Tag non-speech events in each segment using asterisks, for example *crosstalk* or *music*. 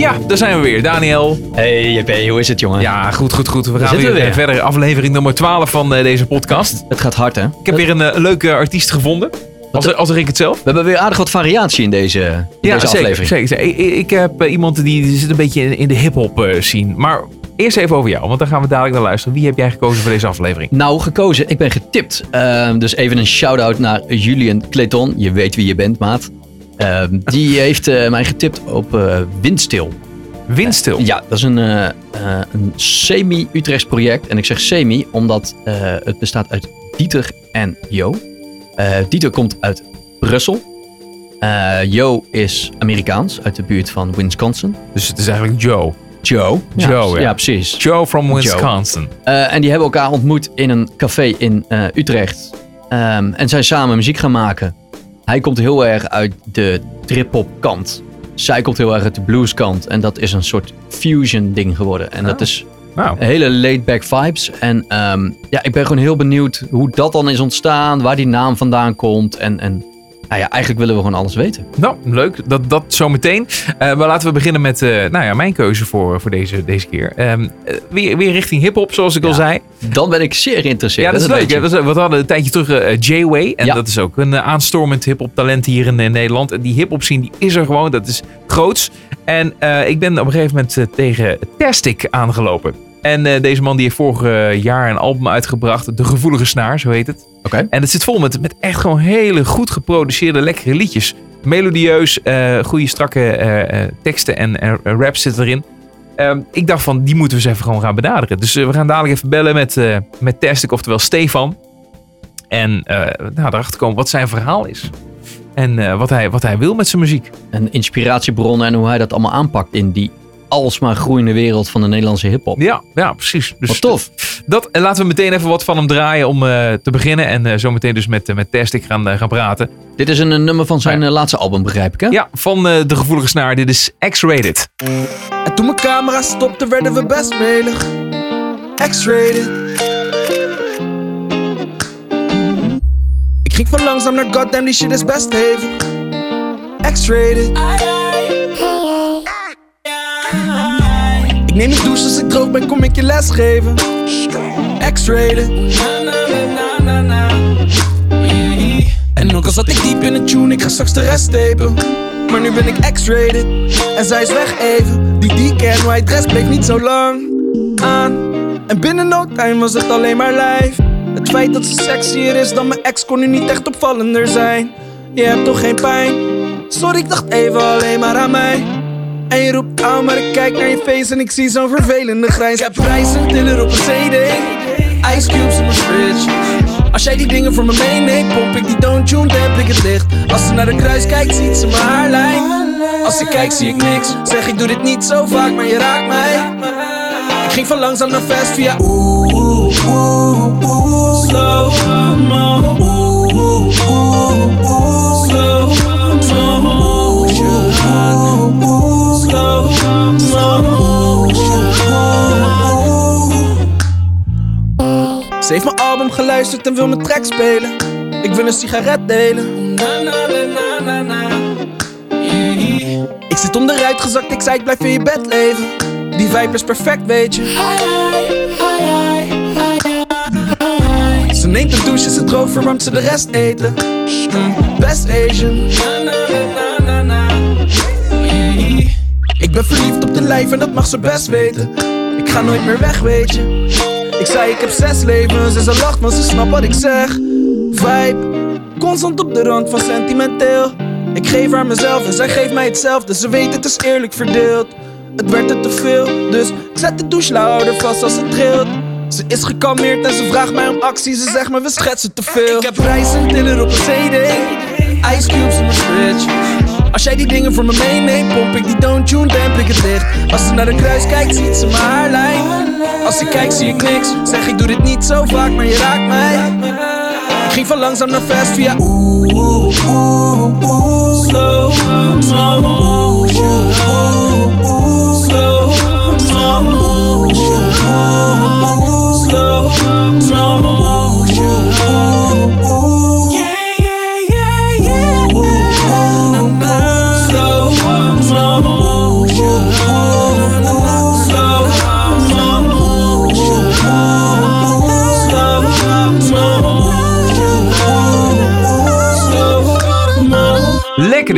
Ja, daar zijn we weer. Daniel. Hey JP, hoe is het jongen? Ja, goed, goed, goed. We gaan zitten weer, we weer. verder. Aflevering nummer 12 van eh, deze podcast. Het gaat hard hè? Ik heb weer een eh, leuke artiest gevonden. Als, als ik het zelf. We hebben weer aardig wat variatie in deze, in deze zeker, aflevering. zeker, zeker. Ik, heb eh, iemand die, zit een beetje in, in de hip-hop eh, scene. Maar eerst even over jou, want dan gaan we dadelijk naar luisteren. Wie heb jij gekozen voor deze aflevering? Nou, gekozen. Ik ben getipt. Ehm, dus even een shout-out naar Julian Clayton. Je weet wie je bent, maat. Ehm, die heeft eh, mij getipt op eh Windstil. Windstil. Ja, dat is een, eh, eh, een semi-Utrechts project. En ik zeg semi omdat eh, het bestaat uit Dieter en Jo. Eh, Dieter komt uit Brussel. Eh, Jo is Amerikaans, uit de buurt van Wisconsin. Dus het is eigenlijk Joe. Joe. Joe, ja. ja. precies. Joe from Wisconsin. Eh, en die hebben elkaar ontmoet in een café in eh, Utrecht. Ehm, en zijn samen muziek gaan maken. Hij komt heel erg uit de trip-hop kant. Zij komt heel erg uit de blues kant. En dat is een soort fusion ding geworden. En dat Oh. is Nou, hele laid-back vibes. En ehm, ja, ik ben gewoon heel benieuwd hoe dat dan is ontstaan. Waar die naam vandaan komt. En, en nou ja, eigenlijk willen we gewoon alles weten. nou, leuk. Dat, dat zometeen. Eh maar laten we beginnen met eh, nou ja, mijn keuze voor, voor deze, deze keer. Ehm, eh, weer, weer richting hip-hop, zoals ik al zei. Dan ben ik zeer geïnteresseerd. Ja, dat is leuk. hè. Dat is- we hadden een tijdje terug J-Way. En Ja. dat is ook een aanstormend hip-hop talent hier in, Nederland. En die hip-hop scene die is er gewoon. Dat is groots. En ik ben op een gegeven moment tegen Tastic aangelopen. En eh, deze man die heeft vorig eh, jaar een album uitgebracht. De Gevoelige Snaar, zo heet het. Oké. En het zit vol met, met echt gewoon hele goed geproduceerde, lekkere liedjes. Melodieus, eh goede strakke teksten en rap zitten erin. Ehm, ik dacht van, die moeten we eens even gewoon gaan benaderen. Dus we gaan dadelijk even bellen met, met Tastic, oftewel Stefan. En nou, erachter komen wat zijn verhaal is. En wat, hij, wat hij wil met zijn muziek. En inspiratiebronnen en hoe hij dat allemaal aanpakt in die alsmaar groeiende wereld van de Nederlandse hip-hop. Ja, ja precies. Dus Wat tof. Dat, en laten we meteen even wat van hem draaien om eh, te beginnen. En eh, zo meteen dus met, eh, met Tastic gaan, eh, gaan praten. Dit is een, eh, nummer van zijn Ja. eh, laatste album, begrijp ik hè? Ja, van eh, De Gevoelige Snaar. Dit is X-Rated. En toen mijn camera stopte, werden we best melig. X-rated. Ik ging van langzaam naar goddamn, die shit is best hevig. X-rated. Ik neem een douche als ik droog ben, kom ik je les geven. X-rated. En ook al zat ik diep in de tune, ik ga straks de rest tapen. Maar nu ben ik X-rated en zij is weg even. Die decaf white dress bleef niet zo lang aan. En binnen no time was het alleen maar lijf. Het feit dat ze sexier is dan mijn ex kon nu niet echt opvallender zijn. Je hebt toch geen pijn? Sorry, ik dacht even alleen maar aan mij. En je roept aan, maar ik kijk naar je face en ik zie zo'n vervelende grijns. Ik heb prijzen, tiller op een CD. Ice cubes in mijn fridge. Als jij die dingen voor me meeneemt, pomp ik die don't tune, demp ik het licht. Als ze naar de kruis kijkt, ziet ze mijn haarlijn. Als ik kijk, zie ik niks. Zeg, ik doe dit niet zo vaak, maar je raakt mij. Ik ging van langzaam naar fast via oeh, oeh, oeh, slow mo. Oeh, oeh, slow. Ze heeft mijn album geluisterd en wil mijn track spelen. Ik wil een sigaret delen. Ik zit onderuit gezakt, ik zei ik blijf in je bed leven. Die vibe is perfect, weet je. Ze neemt een douche, ze droog, verwarmt ze de rest eten. Best Asian. Ik ben verliefd op de lijf en dat mag ze best weten. Ik ga nooit meer weg, weet je. Ik zei ik heb zes levens en ze lacht, maar ze snapt wat ik zeg. Vibe, constant op de rand van sentimenteel. Ik geef haar mezelf en zij geeft mij hetzelfde. Ze weet het is eerlijk verdeeld. Het werd er te veel, dus ik zet de douchelauder vast als het trilt. Ze is gekalmeerd en ze vraagt mij om actie. Ze zegt me we schetsen te veel. Ik heb prijzen, tiller op een CD. Ice cubes in mijn fridge. Als jij die dingen voor me meeneemt, pomp ik die don't tune, demp ik het licht. Als ze naar de kruis kijkt, ziet ze mijn haarlijn. Als ik kijk, zie ik niks. Zeg ik doe dit niet zo vaak, maar je raakt mij. Ik ging van langzaam naar fast via oeh, oeh, oeh, oeh, slow slow slow oeh, yeah,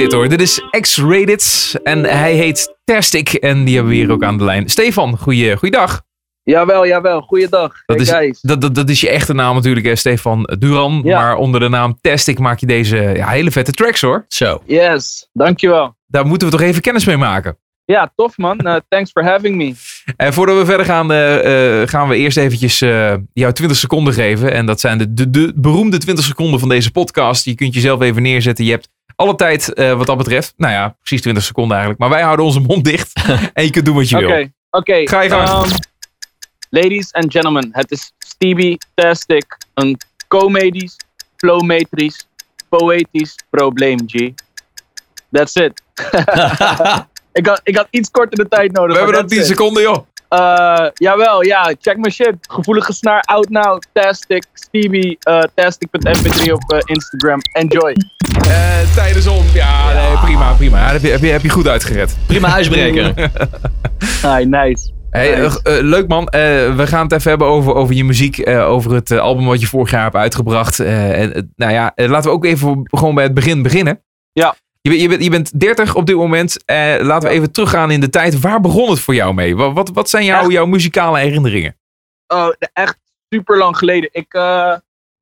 dit hoor. Dit is X-Rated en hij heet Tastic en die hebben we hier ook aan de lijn. Stefan, goeie, goeiedag. Jawel, jawel. Goeiedag. Dat Hey, is, guys. dat, dat, dat is je echte naam natuurlijk, hè, Stefan Duran. Ja. Maar onder de naam Tastic maak je deze ja, hele vette tracks hoor. Zo. Yes, dankjewel. Daar moeten we toch even kennis mee maken. Ja, tof man. Eh, thanks for having me. En voordat we verder gaan, eh, eh, gaan we eerst eventjes eh, jou 20 seconden geven. En dat zijn de, de, de beroemde 20 seconden van deze podcast. Je kunt jezelf even neerzetten. Je hebt alle tijd eh, wat dat betreft. Nou ja, precies 20 seconden eigenlijk. Maar wij houden onze mond dicht. *laughs* en je kunt doen wat je Oké, wil. oké. Ga je gang. Ehm, ladies and gentlemen, het is Stevie Tastic. Een comedisch, flowmetrisch, poëtisch probleem, G. That's it. *laughs* *laughs* ik, had, ik had iets korter de tijd nodig. We hebben nog 10 that's it. seconden joh. Eh, jawel, ja, check mijn shit. Gevoelige snaar, out now, Tastic, Stevie, uh, Tastic.mp3 op eh, Instagram. Enjoy. Eh, tijdens om. Ja, nee, prima, prima. Ja, heb, je, heb, je, heb je goed uitgered. Prima huisbreker. *laughs* Hi, nice. Hey, Nice. eh, eh, leuk man. Eh, we gaan het even hebben over, over je muziek. eh, over het album wat je vorig jaar hebt uitgebracht. Eh, en, nou ja, laten we ook even gewoon bij het begin beginnen. Ja. Je, bent- je, bent, je bent 30 op dit moment. Eh, laten we even teruggaan in de tijd. Waar begon het voor jou mee? Wat, wat, wat zijn jouw, Echt? jouw muzikale herinneringen? Oh, echt super lang geleden. Ik, eh,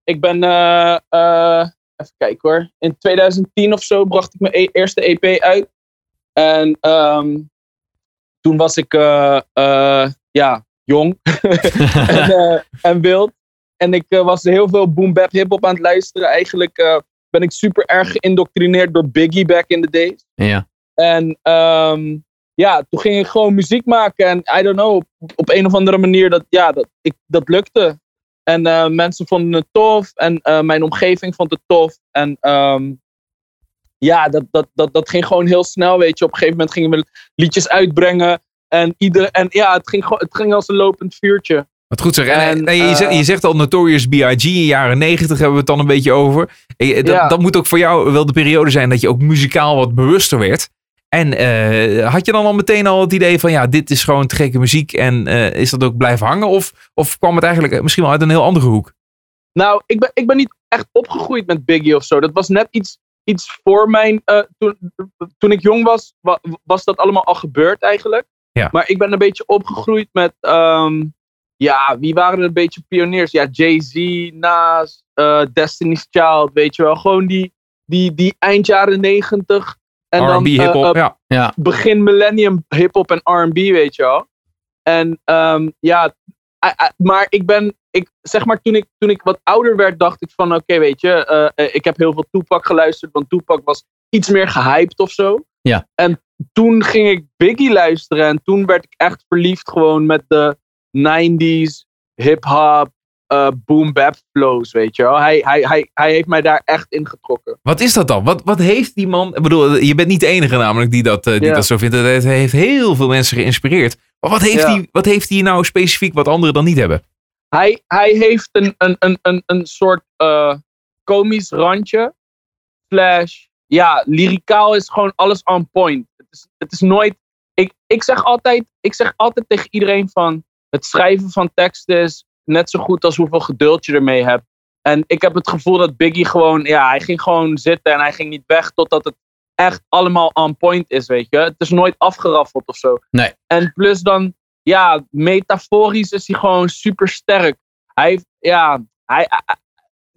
ik ben, eh, eh, even kijken hoor. In 2010 of zo bracht ik mijn e- eerste EP uit. En ehm, toen was ik, eh, eh, ja, jong *laughs* en, *laughs* eh, en wild. En ik was heel veel boom bap hip hop aan het luisteren. Eigenlijk ben ik super erg geïndoctrineerd door Biggie back in the days. ja. En ehm, ja, toen ging ik gewoon muziek maken. En I don't know, op, op een of andere manier, dat, ja, dat, ik, dat lukte. En eh, mensen vonden het tof. En eh, mijn omgeving vond het tof. En ehm, ja, dat, dat, dat, dat ging gewoon heel snel, weet je. Op een gegeven moment gingen we liedjes uitbrengen. En, ieder, en ja, het ging, het ging als een lopend vuurtje. Wat goed zeg. En, je, eh, zegt, je zegt al Notorious B.I.G. in jaren 90 hebben we het dan een beetje over. Eh, Dat, Ja. dat moet ook voor jou wel de periode zijn dat je ook muzikaal wat bewuster werd. En eh, had je dan al meteen al het idee van ja, dit is gewoon te gekke muziek en eh, is dat ook blijven hangen? Of, of kwam het eigenlijk misschien wel uit een heel andere hoek? Nou, ik ben, ik ben niet echt opgegroeid met Biggie of zo. Dat was net iets, iets voor mijn. eh, toen, toen ik jong was, wa- was dat allemaal al gebeurd eigenlijk. Ja. Maar ik ben een beetje opgegroeid met. ehm, ja, wie waren er een beetje pioniers? Ja, Jay-Z, Nas, eh, Destiny's Child, weet je wel. Gewoon die, die, die eind jaren negentig. En dan R&B, eh, hip-hop, eh, ja. Ja. begin millennium hip-hop en RB, weet je wel. En ehm, ja, I- I- maar ik ben, ik, zeg maar, toen ik, toen ik wat ouder werd, dacht ik van, oké, weet je, eh, eh, ik heb heel veel Tupac geluisterd, want Tupac was iets meer gehyped of zo. Ja. En toen ging ik Biggie luisteren en toen werd ik echt verliefd gewoon met de 90s hip-hop, eh, boom bap flows, weet je wel. Hij, hij, hij, hij heeft mij daar echt in getrokken. Wat is dat dan? Wat, wat heeft die man... Ik bedoel, je bent niet de enige namelijk die dat, eh, die dat zo vindt. Het heeft heel veel mensen geïnspireerd. Maar wat heeft, hij, wat heeft hij nou specifiek wat anderen dan niet hebben? hij, hij heeft een, een, een, een, een soort eh komisch randje. Slash, ja, lyricaal is gewoon alles on point. Het is, het is nooit. Ik, ik, zeg altijd, ik zeg altijd tegen iedereen van. Het schrijven van teksten is net zo goed als hoeveel geduld je ermee hebt. En ik heb het gevoel dat Biggie gewoon. Ja, hij ging gewoon zitten en hij ging niet weg totdat het echt allemaal on point is, weet je. Het is nooit afgeraffeld of zo. Nee. En plus dan ja, metaforisch is hij gewoon super sterk. Hij ja, hij, hij-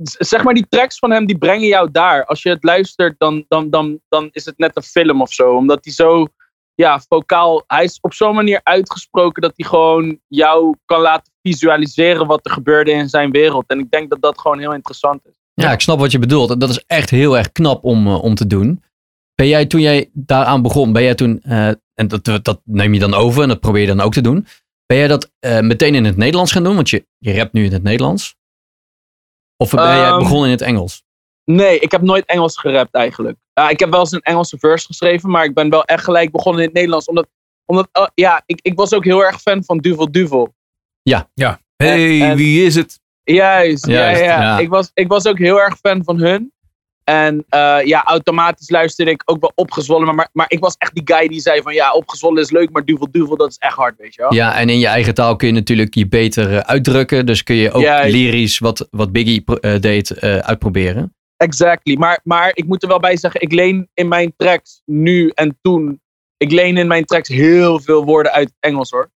zeg maar die tracks van hem, die brengen jou daar. Als je het luistert, dan, dan, dan, dan is het net een film of zo. Omdat hij zo, ja, vocaal, hij is op zo'n manier uitgesproken dat hij gewoon jou kan laten visualiseren wat er gebeurde in zijn wereld. En ik denk dat dat gewoon heel interessant is. Ja, ik snap wat je bedoelt. En Dat is echt heel erg knap om, eh, om te doen. Ben jij toen jij daaraan begon, ben jij toen, eh, en dat, dat neem je dan over en dat probeer je dan ook te doen. Ben jij dat eh, meteen in het Nederlands gaan doen? Want je, je rapt nu in het Nederlands. Of ben jij Ehm, begonnen in het Engels? Nee, ik heb nooit Engels gerapt eigenlijk. Ja, ik heb wel eens een Engelse verse geschreven, maar ik ben wel echt gelijk begonnen in het Nederlands. Omdat, omdat oh, ja, ik, ik was ook heel erg fan van Duvel Duvel. Hey, en- wie is het? Juist, Juist, ja, ja. ja. Ik, was, ik was ook heel erg fan van hun. En eh, ja, automatisch luisterde ik ook wel opgezwollen. Maar, maar, maar ik was echt die guy die zei van ja, opgezwollen is leuk, maar duvel duvel, dat is echt hard, weet je wel. Ja, en in je eigen taal kun je natuurlijk je beter eh, uitdrukken. Dus kun je ook lyrisch wat, wat Biggie eh, deed uitproberen. exactly. Maar, maar ik moet er wel bij zeggen, ik leen in mijn tracks nu en toen. Ik leen in mijn tracks heel veel woorden uit Engels hoor.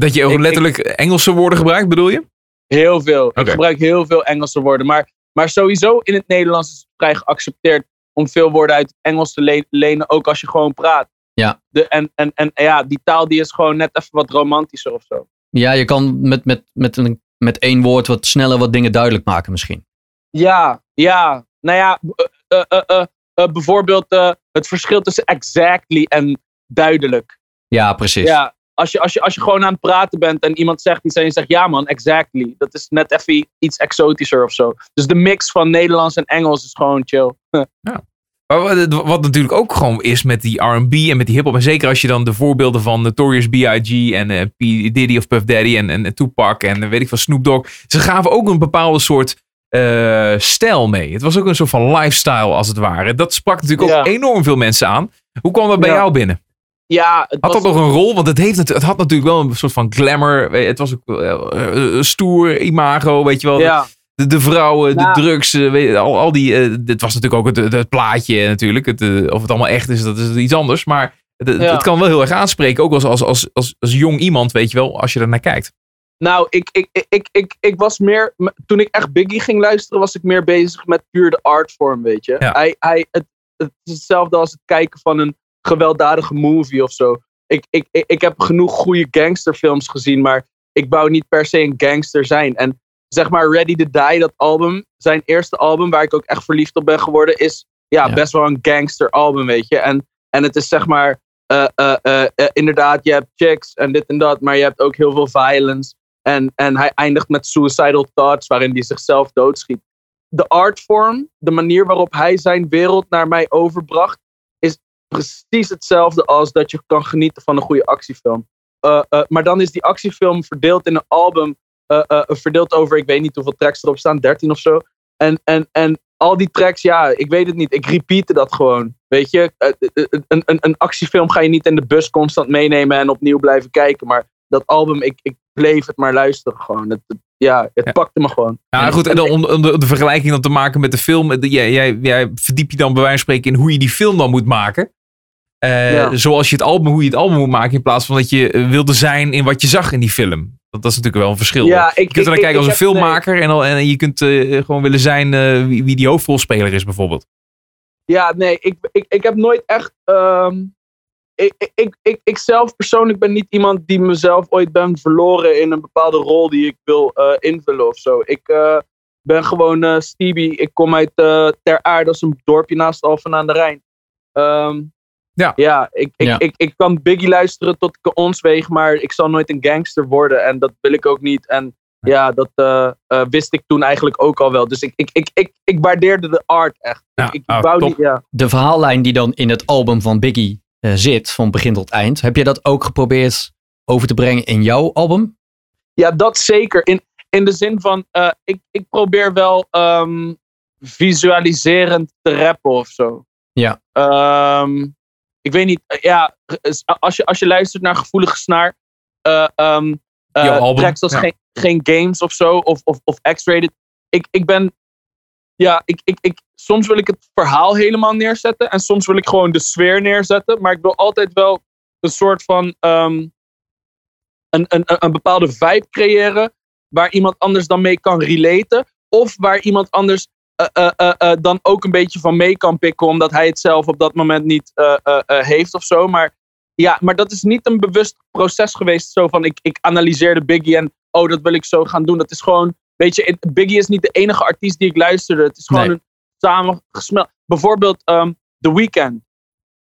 Dat je ook Ik- letterlijk Engelse woorden gebruikt, bedoel je? Heel veel. Ik gebruik heel veel Engelse woorden. Maar, maar sowieso in het Nederlands is het vrij geaccepteerd om veel woorden uit het Engels te le- lenen, ook als je gewoon praat. Ja. De, en, en, en ja, die taal die is gewoon net even wat romantischer of zo. Ja, je kan met, met, met, een, met één woord wat sneller wat dingen duidelijk maken misschien. Ja, ja. Nou ja, eh, eh, eh, bijvoorbeeld eh, het verschil tussen exactly en duidelijk. Ja, precies. Ja, als je, als, je, als je gewoon aan het praten bent en iemand zegt iets en je zegt ja man, exactly. Dat is net even iets exotischer of zo. Dus de mix van Nederlands en Engels is gewoon chill. *laughs* Maar wat, wat natuurlijk ook gewoon is met die R&B en met die hip-hop. En zeker als je dan de voorbeelden van Notorious B.I.G. en eh, P. Diddy of Puff Daddy en, en Tupac en eh, weet ik van Snoop Dogg. Ze gaven ook een bepaalde soort eh, stijl mee. Het was ook een soort van lifestyle als het ware. Dat sprak natuurlijk ook Ja. enorm veel mensen aan. Hoe kwam dat bij Ja. jou binnen? Ja, het Had was- dat nog een rol? Want het, heeft, natu- het had natuurlijk wel een soort van glamour. Het was ook eh, eh, stoer imago, weet je wel. ja, De, de vrouwen, de drugs, eh, weet je, al, al die. dit was natuurlijk ook het, het, het plaatje natuurlijk. Het, of het allemaal echt is, dat is iets anders. Maar het, het- Ja. het kan wel heel erg aanspreken. Ook als, als, als, als, als jong iemand, weet je wel, als je er naar kijkt. nou, ik, ik, ik, ik, ik, ik was meer. Toen ik echt Biggie ging luisteren, was ik meer bezig met puur de artvorm, weet je. Ja. Hij, hij, het, het is hetzelfde als het kijken van een gewelddadige movie of zo. Ik, ik, ik, heb genoeg goede gangsterfilms gezien, maar ik wou niet per se een gangster zijn. En zeg maar Ready to Die, dat album, zijn eerste album waar ik ook echt verliefd op ben geworden, is ja, Ja. best wel een gangster album, weet je. En, en het is zeg maar, eh, eh, eh, inderdaad, je hebt chicks en dit en dat, maar je hebt ook heel veel violence. En, en hij eindigt met suicidal thoughts, waarin hij zichzelf doodschiet. De artvorm, de manier waarop hij zijn wereld naar mij overbracht, precies hetzelfde als dat je kan genieten van een goede actiefilm. Eh, eh, maar dan is die actiefilm verdeeld in een album, eh, verdeeld over, ik weet niet hoeveel tracks erop staan, 13 of zo. En, en, en al die tracks, ja, ik weet het niet. Ik repeatte dat gewoon. Weet je, een, een, een actiefilm ga je niet in de bus constant meenemen en opnieuw blijven kijken. Maar dat album, ik, ik bleef het maar luisteren gewoon. Ja, het Ja. pakte me gewoon. Ja, En- goed. En dan om, om de, de vergelijking dan te maken met de film. eh, Jij, jij, jij verdiep je dan bij wijze van spreken in hoe je die film dan moet maken. Eh, Ja. Zoals je het album, hoe je het album moet maken. In plaats van dat je eh, wilde zijn in wat je zag in die film. Dat, dat is natuurlijk wel een verschil. Ja, ik, Je kunt er naar ik- kijken als een nee. filmmaker. En, al, en je kunt eh, gewoon willen zijn eh, wie, wie die hoofdrolspeler is bijvoorbeeld. Ja, nee, ik, ik, ik heb nooit echt. ehm, ik, ik, ik, ik, ik zelf persoonlijk ben niet iemand die mezelf ooit ben verloren in een bepaalde rol die ik wil eh, invullen of zo. Ik eh, ben gewoon eh Stevie. Ik kom uit eh, Ter Aarde, dat is een dorpje naast Alphen aan de Rijn. Ehm, Ja. Ja, ik, ik, Ja. Ik, ik kan Biggie luisteren tot ik ons weeg, maar ik zal nooit een gangster worden en dat wil ik ook niet. En ja, dat wist ik toen eigenlijk ook al wel. Dus ik, ik, ik, ik, ik waardeerde de art echt. Ja, ik, ik ah, niet, ja. De verhaallijn die dan in het album van Biggie zit, van begin tot eind. Heb je dat ook geprobeerd over te brengen in jouw album? Ja, dat zeker. In, in de zin van, eh, ik, ik probeer wel ehm, visualiserend te rappen of zo. Ja. Ehm, ik weet niet, eh, ja, als je, als je luistert naar Gevoelige Snaar, eh eh, Jouw album, tracks als ja. geen, geen Games of zo, of, of, of X-Rated. Ik, ik ben, ja, ik, ik, ik, soms wil ik het verhaal helemaal neerzetten en soms wil ik gewoon de sfeer neerzetten, maar ik wil altijd wel een soort van ehm, een, een, een- bepaalde vibe creëren waar iemand anders dan mee kan relaten. Of waar iemand anders eh, eh, eh, dan ook een beetje van mee kan pikken, omdat hij het zelf op dat moment niet heeft of zo. Maar ja, maar dat is niet een bewust proces geweest. Zo van ik, ik analyseerde Biggie en oh, dat wil ik zo gaan doen. Dat is gewoon, weet je, Biggie is niet de enige artiest die ik luisterde. Het is gewoon Nee. een samengesmeld. Bijvoorbeeld ehm The Weeknd.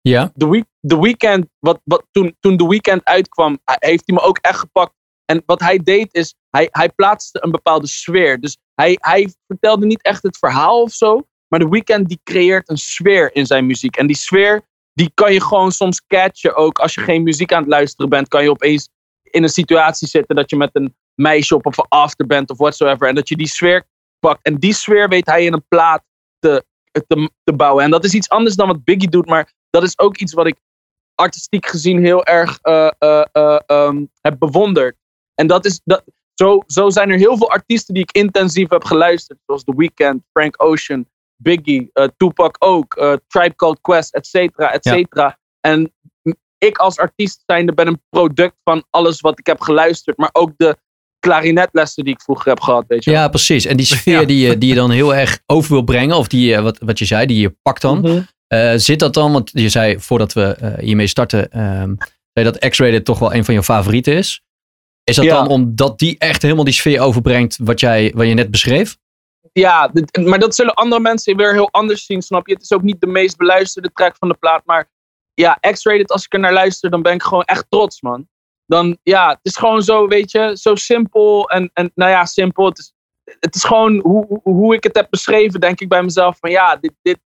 Ja. The, week, The Weeknd, wat, wat, toen, toen The Weeknd uitkwam, heeft hij me ook echt gepakt. En wat hij deed is, hij, hij plaatste een bepaalde sfeer. Dus hij, hij vertelde niet echt het verhaal of zo. Maar The Weeknd die creëert een sfeer in zijn muziek. En die sfeer, die kan je gewoon soms catchen ook. Als je geen muziek aan het luisteren bent, kan je opeens in een situatie zitten dat je met een meisje op of een after bent of whatsoever. En dat je die sfeer pakt. En die sfeer weet hij in een plaat te, te, te bouwen. En dat is iets anders dan wat Biggie doet, maar dat is ook iets wat ik artistiek gezien heel erg eh, eh, eh, ehm, heb bewonderd. En dat is, dat, zo, zo zijn er heel veel artiesten die ik intensief heb geluisterd. Zoals The Weeknd, Frank Ocean, Biggie, Tupac ook, Tribe Called Quest, et cetera, et cetera. En ik als artiest zijnde ben een product van alles wat ik heb geluisterd. Maar ook de klarinetlessen die ik vroeger heb gehad, weet je wel. Ja, precies. En die *laughs* sfeer Ja. die, je, die je dan heel erg over wil brengen, of die, wat, wat je zei, die je pakt dan. Mhm. Eh, zit dat dan, want je zei voordat we eh, hiermee starten, ehm, zei dat X-Rated toch wel een van je favorieten is. Is dat Ja. dan omdat die echt helemaal die sfeer overbrengt wat, jij, wat je net beschreef? Ja, dit- maar dat zullen andere mensen weer heel anders zien, snap je? Het is ook niet de meest beluisterde track van de plaat, maar ja, X-Rated, als ik er naar luister, dan ben ik gewoon echt trots, man. Dan, ja, het is gewoon zo, weet je, zo simpel en, en nou ja, simpel. Het is, het is gewoon hoe, hoe- ik het heb beschreven, denk ik bij mezelf van ja, dit, dit,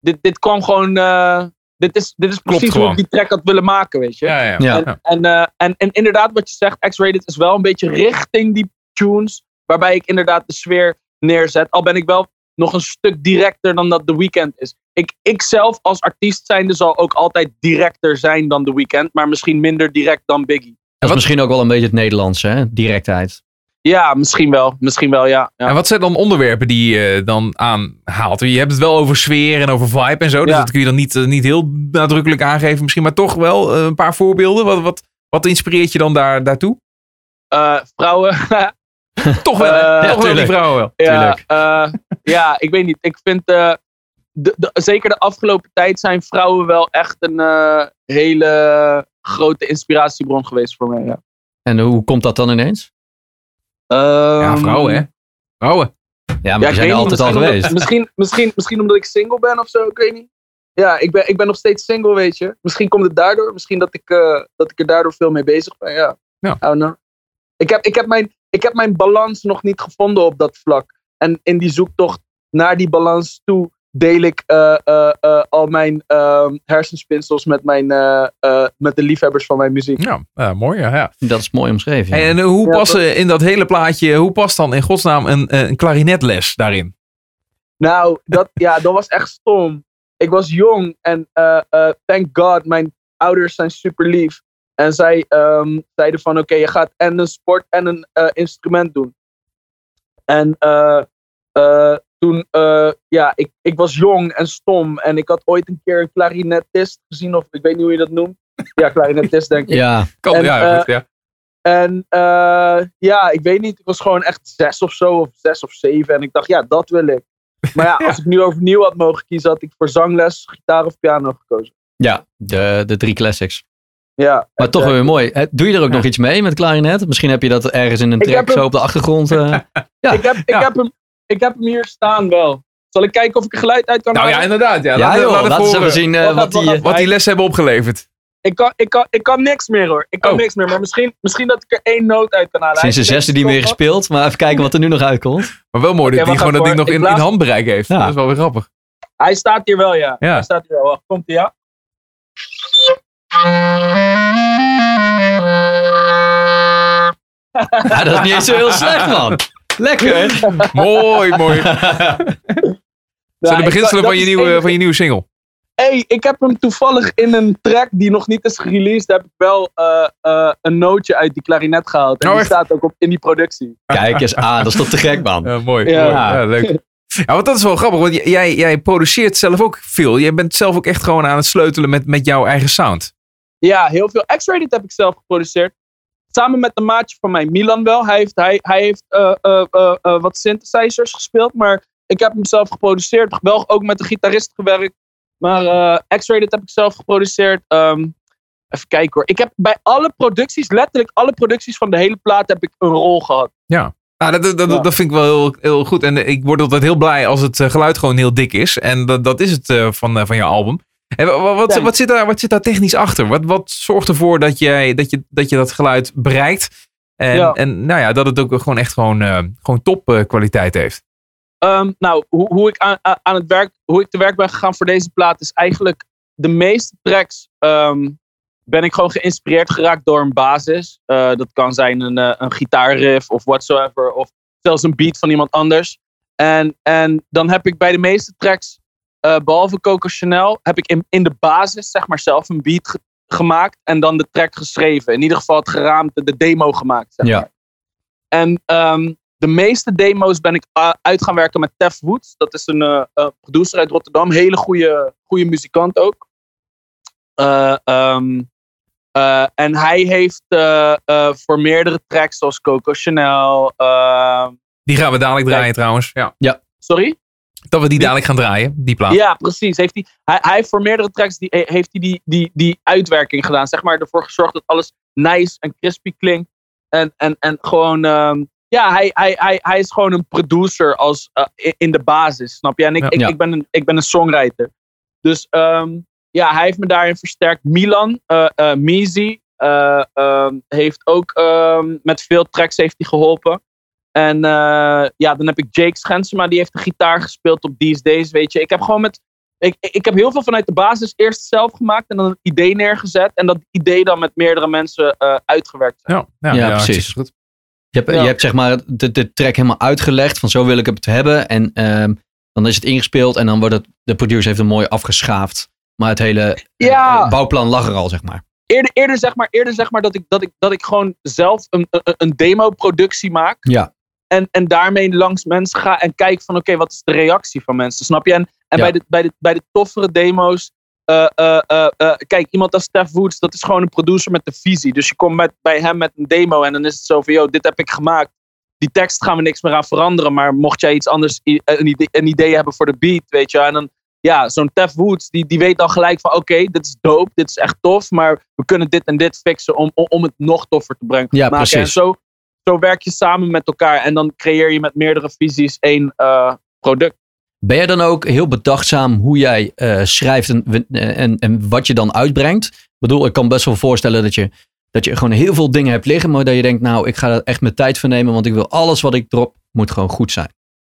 dit, dit kwam gewoon, eh, dit is, dit is precies hoe ik die track had willen maken, weet je? Ja, ja. Ja. En, en, eh, en, en inderdaad, wat je zegt, X-Rated is wel een beetje richting die tunes. Waarbij ik inderdaad de sfeer neerzet. Al ben ik wel nog een stuk directer dan dat The Weeknd is. Ik, ik zelf als artiest zijnde zal ook altijd directer zijn dan The Weeknd. Maar misschien minder direct dan Biggie. Dat is wat- misschien ook wel een beetje het Nederlandse, hè? directheid. Ja, misschien wel. Misschien wel, ja. ja. En wat zijn dan onderwerpen die je dan aanhaalt? Je hebt het wel over sfeer en over vibe en zo. Dus Ja. dat kun je dan niet, eh, niet heel nadrukkelijk aangeven misschien. Maar toch wel eh, een paar voorbeelden. Wat, wat, wat inspireert je dan daar, daartoe? Eh, vrouwen. *laughs* *laughs* Toch wel, hè? Eh, toch wel die vrouwen wel. Ja, eh, ja, ik weet niet. Ik vind, eh, de, de- zeker de afgelopen tijd zijn vrouwen wel echt een hele grote inspiratiebron geweest voor mij. Ja, En hoe komt dat dan ineens? Ja, Ehm, vrouwen hè. Vrouwen. Ja, maar Ja, die zijn er altijd al misschien geweest. Omdat, misschien, misschien, misschien omdat ik single ben of zo, ik weet niet. Ja, ik ben, ik ben nog steeds single, weet je. Misschien komt het daardoor. Misschien dat ik, dat ik er daardoor veel mee bezig ben, ja. Ja. I don't know. Ik heb, ik, heb mijn, ik heb mijn balans nog niet gevonden op dat vlak. En in die zoektocht naar die balans toe deel ik eh, eh, eh, al mijn ehm, hersenspinsels met, mijn, eh, eh, met de liefhebbers van mijn muziek. Ja, mooi ja. ja. Dat is mooi omschreven. ja. En hoe Ja, past in dat hele plaatje, hoe past dan in godsnaam een, eh, een klarinetles daarin? Nou, dat, ja, dat was echt stom. Ik was jong en eh, eh, thank God, mijn ouders zijn super lief. En zij ehm, zeiden van, oké, je gaat en een sport en een eh, instrument doen. En eh, eh, toen, eh, ja, ik, ik was jong en stom. En ik had ooit een keer een klarinetist gezien, of ik weet niet hoe je dat noemt. Ja, klarinetist denk ik. *laughs* ja, Kan, En, ja, goed, ja. En eh, ja, ik weet niet. Ik was gewoon echt zes of zo, of zes of zeven. En ik dacht, ja, dat wil ik. Maar ja, Ja. *laughs* als ik nu overnieuw had mogen kiezen, had ik voor zangles, gitaar of piano gekozen. ja de, de drie classics. Ja. Maar het, toch eh, weer mooi. Doe je er ook Ja. nog iets mee met klarinet? Misschien heb je dat ergens in een track zo op de achtergrond. eh. *laughs* Ja. Ik heb, ik, Ja. heb hem, ik heb hem hier staan wel. Zal ik kijken of ik er geluid uit kan Nou ja, halen? inderdaad. Ja, ja, joh, laten we even zien eh, wat die... wat die lessen hebben opgeleverd. Ik, kan, ik, kan, ik kan niks meer hoor. Ik kan Oh. niks meer. Maar misschien, misschien dat ik er één noot uit kan halen. Sinds de zesde niet meer gespeeld. Maar even kijken wat er nu nog uitkomt. Maar wel mooi dat hij wacht gewoon dat ding nog in, in handbereik heeft. Ja. Dat is wel weer grappig. Hij staat hier wel, ja. Ja. Hij staat hier wel. Komt hij, ja? Ja, dat is niet eens zo heel slecht, man. Lekker. mooi, mooi. *laughs* Zijn de beginselen van je, nieuwe, van je nieuwe single? hey, ik heb hem toevallig in een track die nog niet is gereleased, heb ik wel eh, eh, een nootje uit die klarinet gehaald. En Oh, die staat ook op, in die productie. Kijk eens aan, dat is toch te gek, man. Ja, mooi. Ja. mooi. Ja, leuk. *laughs* Ja, want dat is wel grappig, want jij, jij produceert zelf ook veel. Jij bent zelf ook echt gewoon aan het sleutelen met, met jouw eigen sound. Ja, heel veel. X-Rated heb ik zelf geproduceerd. Samen met een maatje van mij, Milan wel. Hij heeft, hij, hij heeft eh, eh, eh, wat synthesizers gespeeld, maar ik heb hem zelf geproduceerd. Wel ook met de gitarist gewerkt. Maar X-Rated heb ik zelf geproduceerd. Ehm, even kijken hoor. Ik heb bij alle producties, letterlijk alle producties van de hele plaat, heb ik een rol gehad. Nou, dat, dat, dat, Ja. dat vind ik wel heel, heel goed. En ik word altijd heel blij als het geluid gewoon heel dik is. En dat, dat is het van, van je album. En wa- wa- wat, wat, zit daar, wat zit daar technisch achter? Wat, wat zorgt ervoor dat, jij, dat, je, dat je dat geluid bereikt? En, Ja. en nou ja, dat het ook gewoon echt gewoon, eh, gewoon top eh, kwaliteit heeft. Ehm, nou, hoe, hoe, ik aan, aan- het werk, hoe ik te werk ben gegaan voor deze plaat is eigenlijk de meeste tracks ehm, ben ik gewoon geïnspireerd geraakt door een basis. Eh, dat kan zijn een, een gitaarriff of whatsoever. Of zelfs een beat van iemand anders. En, en dan heb ik bij de meeste tracks, eh, behalve Coco Chanel, heb ik in, in de basis zeg maar zelf een beat ge- gemaakt. En dan de track geschreven. In ieder geval het geraamte, de demo gemaakt. Zeg Ja. maar. En ehm, de meeste demo's ben ik uh, uit gaan werken met Tef Woods. Dat is een uh, producer uit Rotterdam. Hele goede, goede muzikant ook. Um, en hij heeft voor meerdere tracks zoals Coco Chanel. ehm, Die gaan we dadelijk draaien trouwens. Ja. sorry? Dat we die dadelijk gaan draaien, die plaat. Ja, precies. Heeft hij, hij, hij heeft voor meerdere tracks die, heeft hij die, die, die uitwerking gedaan. Zeg maar ervoor gezorgd dat alles nice en crispy klinkt. En, en, en gewoon, um, ja, hij, hij, hij, hij is gewoon een producer als, uh, in, de basis, snap je? En ik, Ja. ik, ben, een, ik ben een songwriter. Dus um, ja, hij heeft me daarin versterkt. Milan, uh, uh, Mizi, uh, um, heeft ook met veel tracks heeft hij geholpen. En uh, ja, dan heb ik Jake Schensema, die heeft de gitaar gespeeld op These Days, weet je. Ik heb gewoon met, ik, ik heb heel veel vanuit de basis eerst zelf gemaakt en dan een idee neergezet. En dat idee dan met meerdere mensen uh, uitgewerkt. Ja, ja, Ja, ja, precies. Goed. Je hebt, Ja. je hebt zeg maar de, de track helemaal uitgelegd van zo wil ik het hebben. En ehm, dan is het ingespeeld en dan wordt het, de producer heeft hem mooi afgeschaafd. Maar het hele eh, Ja. eh, bouwplan lag er al, zeg maar. Eerder, eerder, zeg maar, eerder zeg maar dat ik, dat ik, dat ik gewoon zelf een, een, een demo-productie maak. Ja. En, en daarmee langs mensen ga en kijk van oké, wat is de reactie van mensen? Snap je? En, en Ja. bij, de, bij, de, bij de toffere demo's. eh, eh, eh, kijk, iemand als Stef Woods, dat is gewoon een producer met de visie. Dus je komt met, bij hem met een demo en dan is het zo van, yo, dit heb ik gemaakt. Die tekst gaan we niks meer aan veranderen. Maar mocht jij iets anders, een idee, een idee hebben voor de beat, weet je. En dan, ja, zo'n Tef Woods, die, die weet dan gelijk van, oké, dit is dope, dit is echt tof. Maar we kunnen dit en dit fixen om, om, om het nog toffer te brengen. Ja, maken. precies. En zo, zo werk je samen met elkaar. En dan creëer je met meerdere visies één eh, product. Ben je dan ook heel bedachtzaam hoe jij eh, schrijft en, en, en wat je dan uitbrengt? Ik bedoel, ik kan best wel voorstellen dat je, dat je gewoon heel veel dingen hebt liggen, maar dat je denkt, nou, ik ga er echt mijn tijd voor nemen, want ik wil alles wat ik drop, moet gewoon goed zijn.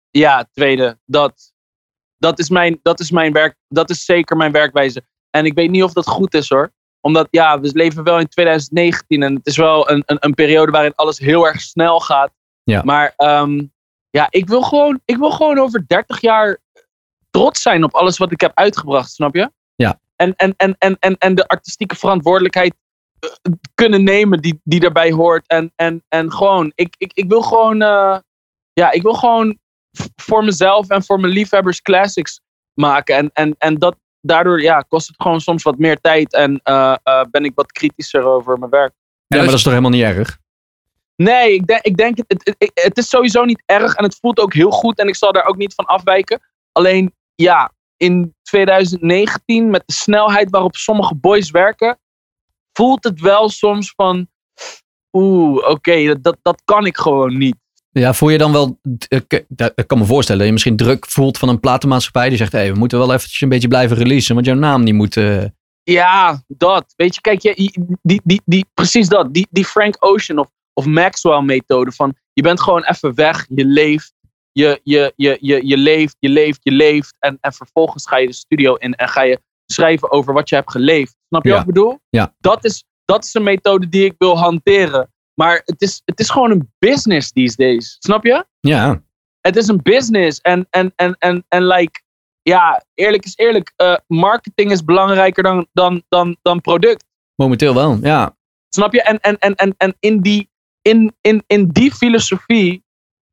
Ja, tweede. Dat, dat, is mijn, dat is mijn werk. Dat is zeker mijn werkwijze. En ik weet niet of dat goed is hoor. Omdat ja, we leven wel in 2019 en het is wel een, een, een periode waarin alles heel erg snel gaat. Ja. Maar ehm, ja, ik wil, gewoon, ik wil gewoon over 30 jaar trots zijn op alles wat ik heb uitgebracht, snap je? Ja. En, en, en, en, en, en de artistieke verantwoordelijkheid eh, kunnen nemen die, die daarbij hoort. En, en, en gewoon, ik, ik, ik wil gewoon, eh, ja, ik wil gewoon voor mezelf en voor mijn liefhebbers classics maken. En, en, en dat, daardoor ja, kost het gewoon soms wat meer tijd en eh, eh, ben ik wat kritischer over mijn werk. Ja, maar dat is toch helemaal niet erg? Nee, ik denk, ik denk het, het, het, is sowieso niet erg en het voelt ook heel goed en ik zal daar ook niet van afwijken. Alleen ja, in 2019 met de snelheid waarop sommige boys werken, voelt het wel soms van, oeh, oké, dat, dat kan ik gewoon niet. Ja, voel je dan wel, ik, ik kan me voorstellen dat je misschien druk voelt van een platenmaatschappij die zegt, hé, we moeten wel eventjes een beetje blijven releasen, want jouw naam niet moet... eh, Ja, dat. Weet je, kijk, je, die, die, die, precies dat. Die, die Frank Ocean of, of Maxwell-methode van je bent gewoon even weg, je leeft, je, je, je, je, je leeft, je leeft, je leeft. En, en vervolgens ga je de studio in en ga je schrijven over wat je hebt geleefd. Snap je Ja. wat ik bedoel? Ja. Dat is, dat is een methode die ik wil hanteren. Maar het is, het is gewoon een business these days. Snap je? ja, het is een business. En, en, en, en, en like, ja, eerlijk is eerlijk. eh, marketing is belangrijker dan, dan, dan, dan product. momenteel wel, ja. Snap je? En, en, en, en, en in, die, in, in, in die filosofie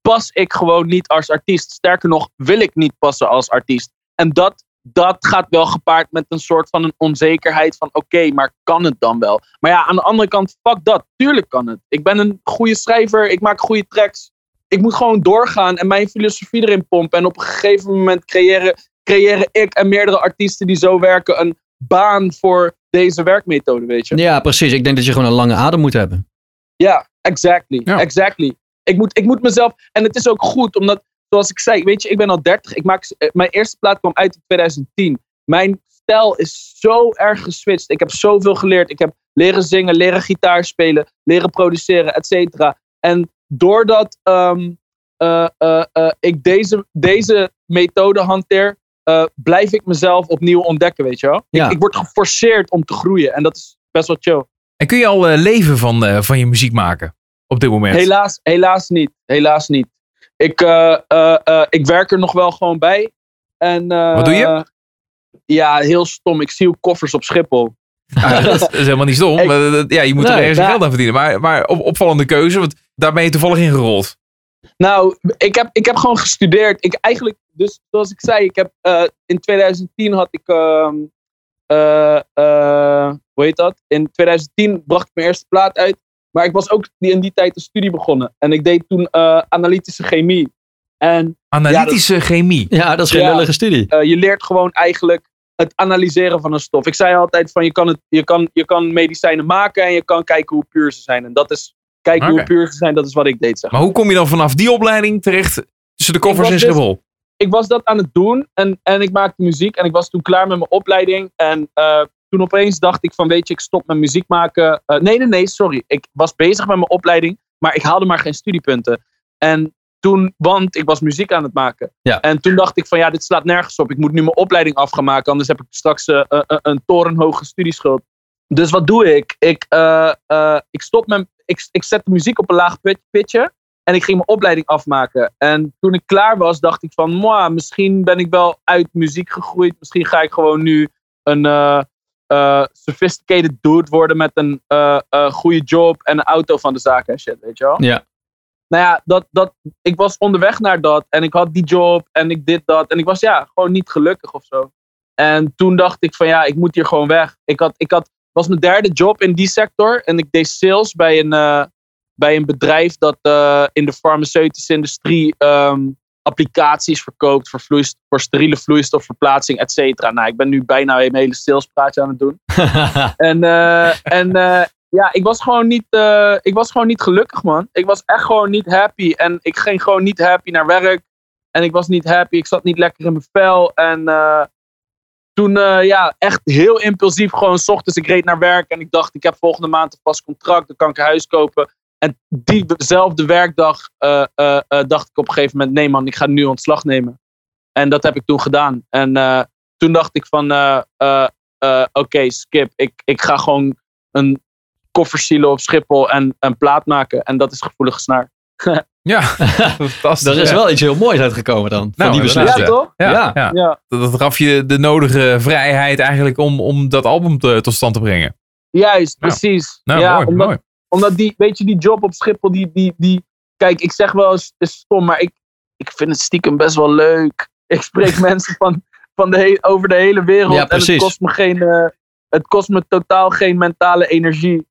pas ik gewoon niet als artiest. Sterker nog, wil ik niet passen als artiest. En dat, dat gaat wel gepaard met een soort van een onzekerheid van oké, maar kan het dan wel? Maar ja, aan de andere kant, fuck dat. Tuurlijk kan het. Ik ben een goede schrijver, ik maak goede tracks. Ik moet gewoon doorgaan en mijn filosofie erin pompen. En op een gegeven moment creëren, creëren ik en meerdere artiesten die zo werken een baan voor deze werkmethode, weet je? Ja, precies. Ik denk dat je gewoon een lange adem moet hebben. Ja, exactly. Ja. Exactly. Ik moet, ik moet mezelf. En het is ook goed, omdat, zoals ik zei, weet je, ik ben al 30. Ik maak, eh, mijn eerste plaat kwam uit in 2010. Mijn stijl is zo erg geswitcht. Ik heb zoveel geleerd. Ik heb leren zingen, leren gitaar spelen, leren produceren, et cetera. En doordat ehm, eh, eh, ik deze, deze methode hanteer, blijf ik mezelf opnieuw ontdekken, weet je wel? Ja. Ik, ik word geforceerd om te groeien. En dat is best wel chill. En kun je al leven van, van je muziek maken op dit moment? Helaas, helaas niet. Helaas niet. Ik, eh, eh, eh, ik werk er nog wel gewoon bij. En, Wat doe je? Ja, heel stom. Ik zie koffers op Schiphol. *laughs* Dat is helemaal niet stom. Ik- ja, je moet er ergens geld aan verdienen. Maar, maar op, opvallende keuze, want daar ben je toevallig in gerold. Nou, ik heb, ik heb gewoon gestudeerd. Ik eigenlijk, dus zoals ik zei, ik heb in 2010 had ik, eh, hoe heet dat? In 2010 bracht ik mijn eerste plaat uit. Maar ik was ook die, in die tijd een studie begonnen. En ik deed toen eh, analytische chemie. En Analytische chemie. Ja, dat is geen Ja. lullige studie. eh, je leert gewoon eigenlijk het analyseren van een stof. Ik zei altijd van je kan, het, je, kan, je kan medicijnen maken en je kan kijken hoe puur ze zijn. En dat is kijken hoe puur ze zijn, dat is wat ik deed. Zeg. Maar hoe kom je dan vanaf die opleiding terecht tussen de koffers en dus- Schiphol? ik was dat aan het doen en, en ik maakte muziek en ik was toen klaar met mijn opleiding. En eh, toen opeens dacht ik van weet je, ik stop met muziek maken. Eh, nee, nee, nee, sorry. Ik was bezig met mijn opleiding, maar ik haalde maar geen studiepunten. En toen, want ik was muziek aan het maken. Ja. En toen dacht ik van ja, dit slaat nergens op. Ik moet nu mijn opleiding af gaan maken, anders heb ik straks eh, eh, een torenhoge studieschuld. Dus wat doe ik? Ik, ik stop met, ik, ik zet de muziek op een laag pit- pitje. En ik ging mijn opleiding afmaken. En toen ik klaar was, dacht ik van, "Mwah, misschien ben ik wel uit muziek gegroeid. Misschien ga ik gewoon nu een eh, sophisticated dude worden met een eh, goede job en een auto van de zaak en shit, weet je wel? Ja. Nou ja, dat, dat, ik was onderweg naar dat en ik had die job en ik dit dat. En ik was ja, gewoon niet gelukkig of zo. En toen dacht ik van ja, ik moet hier gewoon weg. Ik had, ik had, was mijn derde job in die sector en ik deed sales bij een, bij een bedrijf dat in de farmaceutische industrie ehm, applicaties verkoopt voor, vloeist, voor steriele vloeistofverplaatsing, et cetera. Nou, ik ben nu bijna een hele salespraatje aan het doen. *laughs* En, eh, en eh, ja, ik was, gewoon niet, eh, ik was gewoon niet gelukkig, man. Ik was echt gewoon niet happy. En ik ging gewoon niet happy naar werk. En ik was niet happy. Ik zat niet lekker in mijn vel. En toen, ja, echt heel impulsief. Gewoon s ochtends, ik reed naar werk. En ik dacht, ik heb volgende maand een vast contract. Dan kan ik een huis kopen. En diezelfde werkdag eh, eh, eh, dacht ik op een gegeven moment... Nee man, ik ga nu ontslag nemen. En dat heb ik toen gedaan. En eh, toen dacht ik van... eh, eh, eh, Oké, skip. Ik, ik ga gewoon een koffer sielen op Schiphol en een plaat maken. En dat is gevoelige snaar. *laughs* Ja, *laughs* fantastisch. er is ja. wel iets heel moois uitgekomen dan. van Nou, die inderdaad, beslissing. Ja, toch? Ja, Ja. ja. Ja. Dat, dat gaf je de nodige vrijheid eigenlijk om, om dat album te- tot stand te brengen. Juist, Ja. precies. Nou, ja, mooi, omdat, mooi. Omdat die, weet je, die job op Schiphol, die, die, die, kijk, ik zeg wel eens, het is stom, maar ik, ik vind het stiekem best wel leuk. Ik spreek *laughs* mensen van, van de he- over de hele wereld Ja, en het kost me geen, eh, het kost me totaal geen mentale energie.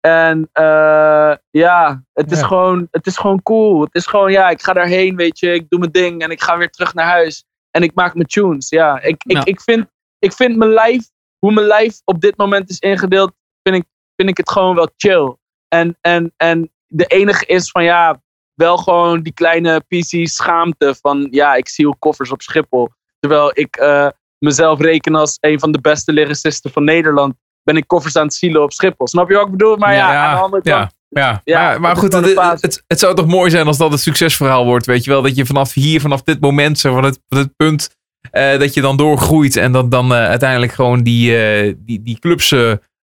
En eh, ja, het is, Ja. gewoon, het is gewoon cool. Het is gewoon, ja, ik ga daarheen, weet je, ik doe mijn ding en ik ga weer terug naar huis. En ik maak mijn tunes, ja. Ik, ik, ik, vind, ik vind mijn lijf, hoe mijn lijf op dit moment is ingedeeld, vind ik, vind ik het gewoon wel chill. En, en, en de enige is van ja, wel gewoon die kleine PC schaamte van ja, ik zie koffers op Schiphol. Terwijl ik eh, mezelf reken als een van de beste lyricisten van Nederland, ben ik koffers aan het zielen op Schiphol. Snap je wat ik bedoel? Maar ja, aan de andere kant. ja, ja. Ja, maar, goed, het, een het, het zou toch mooi zijn als dat het succesverhaal wordt, weet je wel? Dat je vanaf hier, vanaf dit moment, zo van het, van het punt, eh, dat je dan doorgroeit en dat dan eh, uiteindelijk gewoon die, eh, die, die clubs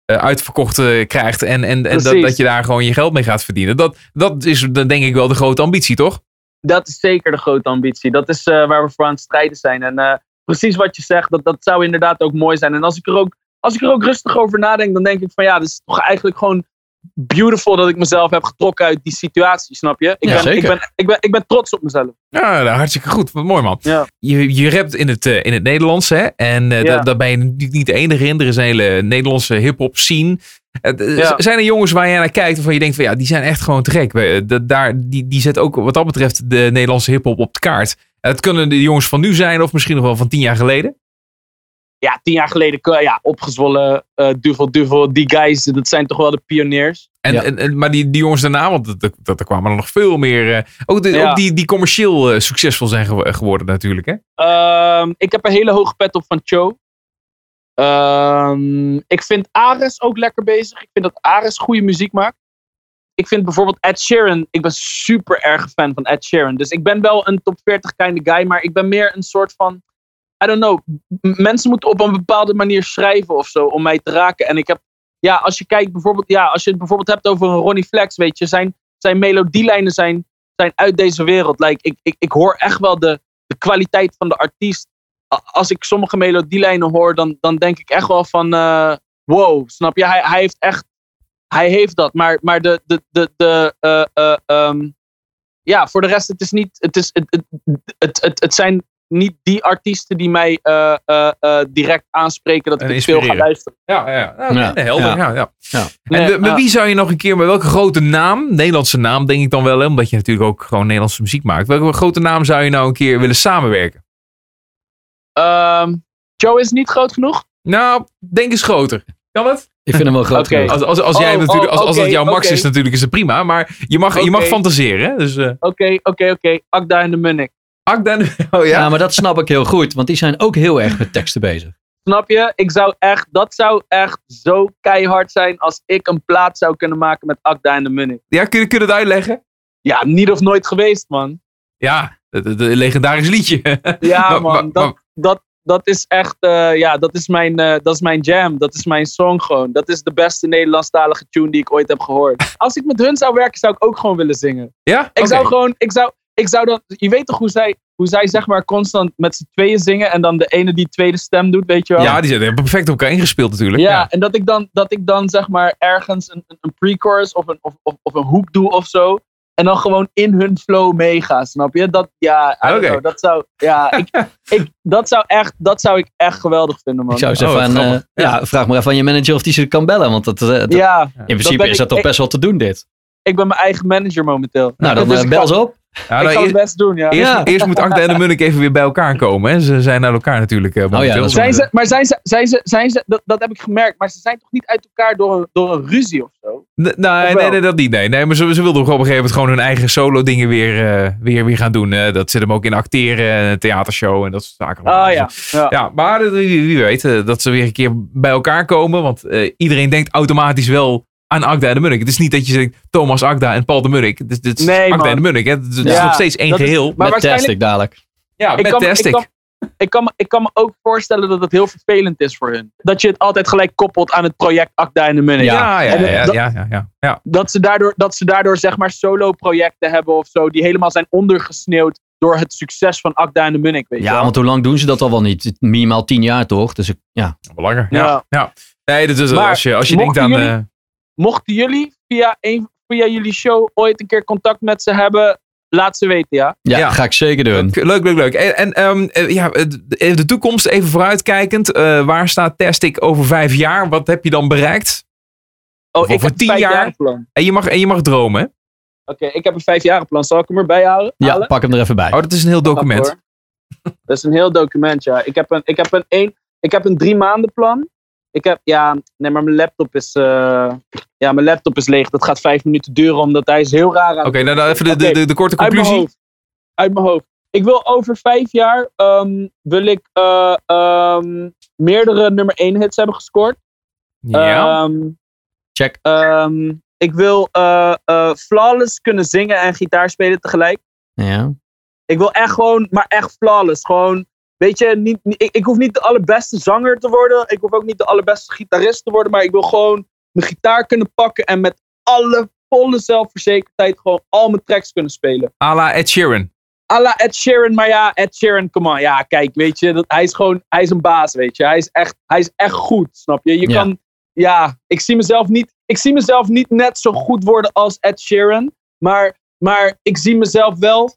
uitverkocht eh, krijgt en, en, en dat, dat je daar gewoon je geld mee gaat verdienen. Dat, dat is dan denk ik wel de grote ambitie, toch? Dat is zeker de grote ambitie. Dat is eh, waar we voor aan het strijden zijn. En eh, precies wat je zegt, dat, dat zou inderdaad ook mooi zijn. En als ik, er ook, als ik er ook rustig over nadenk, dan denk ik van ja, dat is toch eigenlijk gewoon beautiful dat ik mezelf heb getrokken uit die situatie, snap je? Ik, Ja, ben, zeker. ik, ben, ik, ben, ik ben trots op mezelf. Ja, nou, hartstikke goed. Wat mooi, man. Ja. Je, je rapt in het, eh, in het Nederlands, hè? En eh, Ja. daar, daar ben je natuurlijk niet de enige in. Er is een hele Nederlandse hip-hop scene. Eh, Ja. Zijn er jongens waar je naar kijkt waarvan je denkt van ja, die zijn echt gewoon te gek. Daar, die, die zet ook wat dat betreft de Nederlandse hip-hop op de kaart. Het kunnen de jongens van nu zijn of misschien nog wel van tien jaar geleden. Ja, tien jaar geleden, k- ja, opgezwollen, eh duvel, duvel, die guys, dat zijn toch wel de pioniers. En, Ja. en, en- maar die, die jongens daarna, want dat, er kwamen er nog veel meer. eh, ook, de, Ja. ook die, die commercieel eh, succesvol zijn gewo- geworden natuurlijk. Hè? Ehm, ik heb een hele hoge pet op van Cho. Ehm, ik vind Ares ook lekker bezig. Ik vind dat Ares goede muziek maakt. Ik vind bijvoorbeeld Ed Sheeran. Ik ben super erg fan van Ed Sheeran. Dus ik ben wel een top 40 kind of guy. Maar ik ben meer een soort van. I don't know. Mensen moeten op een bepaalde manier schrijven of zo. Om mij te raken. En ik heb. Ja, als je kijkt bijvoorbeeld. Ja, als je het bijvoorbeeld hebt over een Ronnie Flex. Weet je. Zijn, zijn melodielijnen zijn, zijn uit deze wereld. Like, ik, ik, ik hoor echt wel de, de kwaliteit van de artiest. Als ik sommige melodielijnen hoor, dan, dan denk ik echt wel van. eh, wow, snap je? Hij, hij heeft echt, hij heeft dat. Maar, maar de, de, de, de eh, eh, ehm, ja, voor de rest, het is niet, het is, het, het, het, het zijn niet die artiesten die mij eh, eh, eh, direct aanspreken dat En ik het veel ga inspireren. luisteren. Ja, ja, ja. Ja. Helder. Ja. Ja. Ja, Ja. En Nee, met, wie zou je nog een keer, met welke grote naam, Nederlandse naam denk ik dan wel, hè, omdat je natuurlijk ook gewoon Nederlandse muziek maakt. Welke grote naam zou je nou een keer willen samenwerken? Ehm, Joe is niet groot genoeg? Nou, denk eens groter. Kan het? Ik vind hem wel groot. Als, als, als, jij Oh, natuurlijk, als, oh, als dat oké, jouw max is natuurlijk, is het prima. Maar je mag, je mag fantaseren. Hè? Dus, eh Oké, oké, oké. Akda en de Munnik. Akda, *laughs* oh Ja. ja? maar dat snap ik heel goed. Want die zijn ook heel erg met teksten bezig. Snap je? Ik zou echt, dat zou echt zo keihard zijn als ik een plaat zou kunnen maken met Akda en de Munnik. Ja, kun je, kun je het uitleggen? Ja, niet of nooit geweest, man. Ja, het het- het legendarisch liedje. *laughs* Ja, Maar- man. maar- dat, dat, dat is echt, eh, ja, dat is, mijn, eh, dat is mijn jam. Dat is mijn song gewoon. Dat is de beste Nederlandstalige tune die ik ooit heb gehoord. *laughs* Als ik met hun zou werken, zou ik ook gewoon willen zingen. ja? Ik zou gewoon, ik zou, ik zou dan, je weet toch hoe zij, hoe zij zeg maar constant met z'n tweeën zingen en dan de ene die tweede stem doet, weet je wel? Ja, die zijn hebben perfect op elkaar ingespeeld natuurlijk. Ja, Ja. en dat ik dan, dat ik dan zeg maar ergens een, een, een pre-chorus of een, of, of, of een hoek doe of zo. En dan gewoon in hun flow meega, snap je? Dat, ja, know, dat zou, ja, ik, *laughs* ik, dat zou echt, dat zou ik echt geweldig vinden, man. Ik zou Oh, grappig. eh, ja. vraag maar even aan je manager of die ze kan bellen. Want dat, eh, dat- ja, in principe is ik- dat toch ik- best wel te doen dit. ik ben mijn eigen manager momenteel. Nou, dan Dus eh, bel ze op. Ja, ik nou, best doen, ja. eerst, Ja. eerst moet Akda en de Munnik even weer bij elkaar komen. Hè? Ze zijn naar elkaar natuurlijk. eh, dat is Zijn ze, maar zijn ze, zijn ze, zijn ze dat, dat heb ik gemerkt, maar ze zijn toch niet uit elkaar door een, door een ruzie of zo? Nee, Of nee, nee, dat niet. Nee, nee maar ze, ze wilden op een gegeven moment gewoon hun eigen solo dingen weer, eh, weer, weer gaan doen. eh. dat zit hem ook in acteren, en een theatershow en dat soort zaken. Ah ja. Dus, ja. ja, maar eh, wie, wie weet eh, dat ze weer een keer bij elkaar komen. Want eh, iedereen denkt automatisch wel aan Akda en de Munnik. Het is niet dat je zegt Thomas Akda en Paul de Munnik. Het is, het is Nee, Akda man. en de Munnik. Hè. Het is, het is Ja, nog steeds één is- geheel. Maar Met Tastic dadelijk. ja, ik met kan, me- Tastic. Ik kan, ik, kan me, ik kan me ook voorstellen dat het heel vervelend is voor hun. Dat je het altijd gelijk koppelt aan het project Akda en de Munnik. ja, ja, ja, ja, dat- ja, ja, ja, ja. Dat, ze daardoor, dat ze daardoor zeg maar solo-projecten hebben of zo, die helemaal zijn ondergesneeuwd door het succes van Akda en de Munnik. Weet je Ja, wel? want hoe lang doen ze dat al wel niet? Minimaal tien jaar toch? Dus ik, ja. Belangrijk. Ja. Ja. Ja. Nee, dat is, Maar als je, als je denkt aan... jullie- eh, Mochten jullie via, een, via jullie show ooit een keer contact met ze hebben, laat ze weten, ja. Ja, Ja. ga ik zeker doen. Leuk, leuk, leuk. En, en ehm, eh, ja, de, de toekomst, even vooruitkijkend. eh, waar staat Tastic over vijf jaar? Wat heb je dan bereikt? Oh, Of ik over heb tien een jaar? vijfjarenplan. En je mag, en je mag dromen, hè? Oké, ik heb een vijfjarenplan. Zal ik hem erbij houden? Ja, halen? pak hem er even bij. Oh, dat is een heel document. Dat is een heel document, ja. Ik heb een, ik heb een, één, ik heb een drie maanden plan. Ik heb, ja, nee, maar mijn laptop is, eh, ja, mijn laptop is leeg. Dat gaat vijf minuten duren, omdat hij is heel raar aan Oké, nou dan even de, de, de, de korte Uit mijn conclusie. hoofd. Uit mijn hoofd. Ik wil over vijf jaar, ehm, wil ik eh, ehm, meerdere nummer één hits hebben gescoord. Ja. Ehm, Check. ik wil eh, flawless kunnen zingen en gitaar spelen tegelijk. Ja. Ik wil echt gewoon, maar echt flawless. Gewoon, weet je, niet, ik, ik hoef niet de allerbeste zanger te worden. Ik hoef ook niet de allerbeste gitarist te worden. Maar ik wil gewoon mijn gitaar kunnen pakken en met alle volle zelfverzekerdheid gewoon al mijn tracks kunnen spelen. à la Ed Sheeran. A la Ed Sheeran, maar ja, Ed Sheeran, come on. Ja, kijk, weet je, dat, hij is gewoon, hij is een baas, weet je. Hij is echt, hij is echt goed, snap je? Je Ja. kan, ja, ik zie mezelf niet, ik zie mezelf niet net zo goed worden als Ed Sheeran. Maar, maar ik zie mezelf wel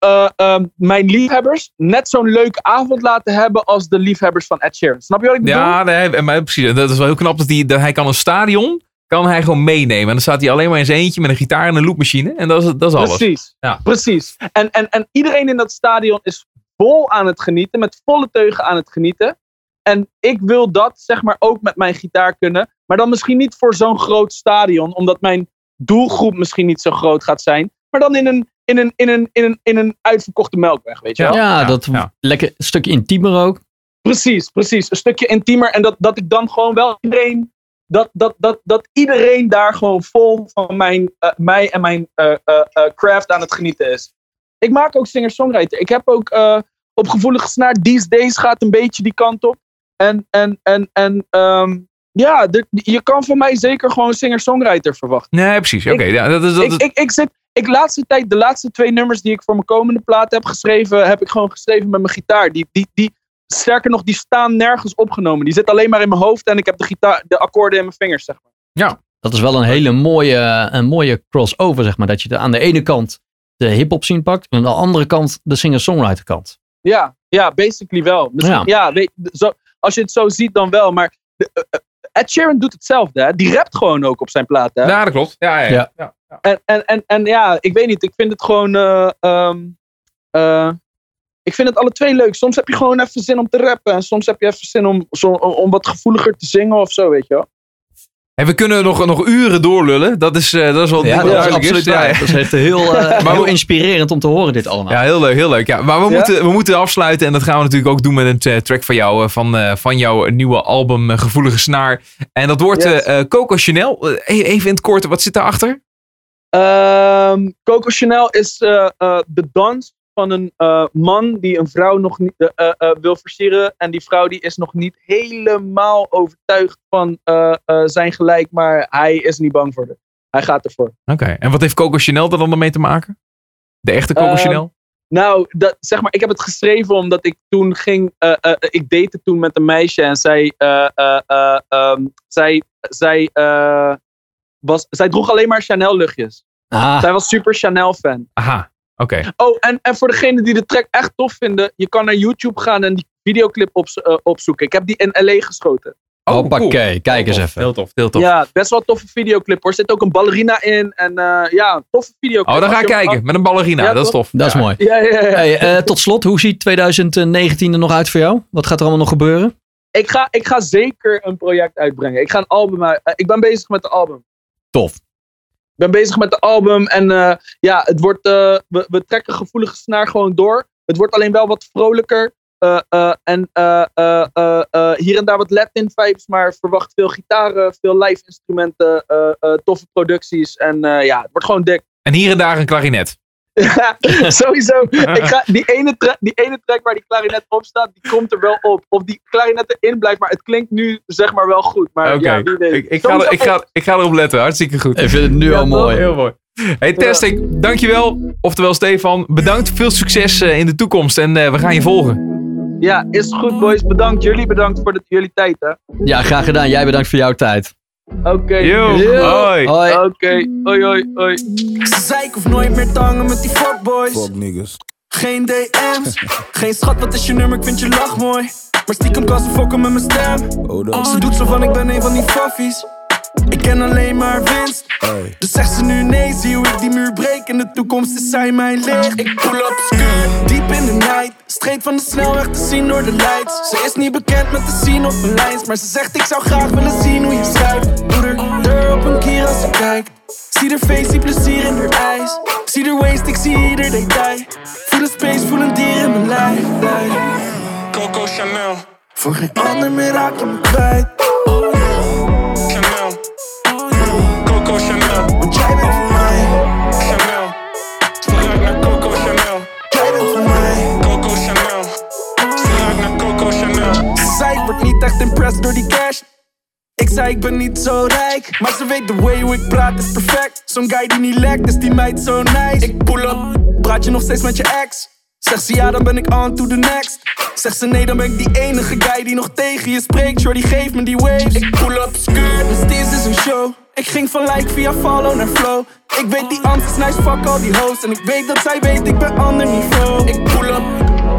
eh, ehm, mijn liefhebbers net zo'n leuke avond laten hebben als de liefhebbers van Ed Sheeran. Snap je wat ik bedoel? Ja, nee, maar precies. Dat is wel heel knap dat hij, dat hij kan een stadion kan hij gewoon meenemen. En dan staat hij alleen maar in zijn eentje met een gitaar en een loopmachine. En dat is, dat is alles. Precies. Ja. Precies. En, en, en iedereen in dat stadion is vol aan het genieten, met volle teugen aan het genieten. En ik wil dat zeg maar ook met mijn gitaar kunnen. Maar dan misschien niet voor zo'n groot stadion, omdat mijn doelgroep misschien niet zo groot gaat zijn. Maar dan in een, in een, in een, in een, in een uitverkochte melkweg, weet je wel? Ja, Ja, dat ja. lekker een stukje intiemer ook. Precies, precies. Een stukje intiemer. En dat, dat ik dan gewoon wel iedereen. Dat, dat, dat, dat iedereen daar gewoon vol van mijn, eh, mij en mijn eh, eh, eh, craft aan het genieten is. Ik maak ook singer-songwriter. Ik heb ook eh, op gevoelige snaar. These Days gaat een beetje die kant op. En, en, en, en ehm, ja, de- je kan van mij zeker gewoon singer-songwriter verwachten. Nee, precies. Oké, ja, dat is... Dat Ik, ik, ik zit, ik laatste tijd, de laatste twee nummers die ik voor mijn komende plaat heb geschreven, heb ik gewoon geschreven met mijn gitaar. Die, die, die, sterker nog, die staan nergens opgenomen. Die zitten alleen maar in mijn hoofd en ik heb de, gitaar, de akkoorden in mijn vingers, zeg maar. Dat is wel een hele mooie, een mooie crossover, zeg maar. Dat je de, aan de ene kant de hip-hop scene pakt. En aan de andere kant de singer-songwriter kant. Ja, ja, basically wel. Misschien, Ja. ja, weet, zo, als je het zo ziet, dan wel. Maar de, eh, eh, Ed Sheeran doet hetzelfde. Hè? Die rapt gewoon ook op zijn platen. Hè? Ja, dat klopt. Ja, ja, ja. Ja. ja. ja. En, en, en, en ja, ik weet niet. Ik vind het gewoon. eh, ehm, eh, ik vind het alle twee leuk. Soms heb je gewoon even zin om te rappen. En soms heb je even zin om, zo, om, om wat gevoeliger te zingen of zo, weet je wel. En we kunnen nog, nog uren doorlullen. Dat is, eh, dat is wel Ja, dat is duidelijk absoluut Ja, waar. ja. Dat is echt heel, eh, *laughs* Maar heel we- inspirerend om te horen dit allemaal. Ja, heel leuk, heel leuk. Ja, maar we, Ja? moeten, we moeten afsluiten. En dat gaan we natuurlijk ook doen met een eh, track van jou. Van, eh, van jouw nieuwe album Gevoelige Snaar. En dat wordt Yes. Coco Chanel. E- even in het kort, wat zit daarachter? Ehm Coco Chanel is eh, eh, de dans van een eh, man die een vrouw nog niet eh, eh, wil versieren. En die vrouw die is nog niet helemaal overtuigd van eh, eh, zijn gelijk. Maar hij is niet bang voor haar. Hij gaat ervoor. Oké. En wat heeft Coco Chanel er dan mee te maken? De echte Coco Ehm, Chanel? Nou, dat, zeg maar, ik heb het geschreven omdat ik toen ging. eh, eh, ik date toen met een meisje en zij. eh, eh, eh, ehm, zij, zij, eh, was, zij droeg alleen maar Chanel luchtjes. Ah, Zij was super Chanel fan. Aha. Oké. Oh, en, en voor degenen die de track echt tof vinden, je kan naar YouTube gaan en die videoclip ops- eh, opzoeken. Ik heb die in LA geschoten. Oh, hoppakee. Kijk eens even. Heel tof, heel tof. Ja, best wel een toffe videoclip hoor. Er zit ook een ballerina in en eh, ja, toffe videoclip. Oh, dan ga ik kijken. Met een ballerina. Ja, dat is tof. Dat is Ja. mooi. Ja, ja, ja. Hey, eh, *laughs* tot slot, hoe ziet 2019 er nog uit voor jou? Wat gaat er allemaal nog gebeuren? Ik, ga, ik ga zeker een project uitbrengen. Ik ga een album uit. ik ben bezig met de album. Tof. Ben bezig met de album en eh, ja, het wordt, eh, we, trekken gevoelige snaar gewoon door. Het wordt alleen wel wat vrolijker. eh, en hier en daar wat Latin vibes, maar verwacht veel gitaren, veel live instrumenten, toffe producties. En ja, het wordt gewoon dik. En hier en daar een klarinet. Ja, *laughs* sowieso. Ik ga, die, ene tra- die ene track waar die klarinet op staat, die komt er wel op. Of die klarinet erin blijft, maar het klinkt nu zeg maar wel goed. Maar Oké. ja, wie weet. Ik, ik, ga, er- ik, ga, ik ga erop letten. Hartstikke goed. Ik vind het nu Ja, al mooi. Heel mooi. Hey Testing, dankjewel. Oftewel Stefan, bedankt. Veel succes eh, in de toekomst en eh, we gaan je volgen. Ja, is goed boys. Bedankt. Jullie bedankt voor de, jullie tijd hè. Ja, graag gedaan. Jij bedankt voor jouw tijd. Oké. Yo, Yo. hoi. Hoi. Oké. Hoi hoi hoi. Ze zei ik hoef nooit meer te hangen met die fuckboys Fuck niggas. Geen DM's, *laughs* geen schat wat is je nummer, ik vind je lach mooi Maar stiekem kan ze fokken met mijn stem up. Ze doet zo van ik ben een van die faffies Ik ken alleen maar winst Hey. Dus zegt ze nu nee, zie hoe ik die muur breek. In de toekomst is zij mijn licht Ik pull up skirt, diep in de night. Streed van de snelweg te zien door de lights. Ze is niet bekend met de scene op mijn lijst. Maar ze zegt ik zou graag willen zien hoe je schrijft Doe er deur op een kier als ik kijk. Zie haar face, zie plezier in haar eyes. Zie haar waist, ik zie ieder detail. Voel de space, voel een dier in mijn lijf lijf. Coco Chanel, Voor geen ander meer raak je me kwijt Coco Chanel, jij bent voor mij, Chanel. Straat naar Coco Chanel, jij bent voor mij Coco Chanel. Straat naar Coco Chanel. Ze zei ik word niet echt impressed door die cash. Ik zei ik ben niet zo rijk. Maar ze weet de way hoe ik praat is perfect. Zo'n guy die niet lekt is die meid zo nice. Ik pull up, praat je nog steeds met je ex Zegt ze ja dan ben ik on to the next. Zegt ze nee dan ben ik die enige guy die nog tegen je spreekt. Shorty geef me die waves. Ik pull up skirt, dus dit is een show. Ik ging van like via follow naar flow. Ik weet die is nice, fuck al die hosts En ik weet dat zij weet ik ben ander niveau. Ik pull up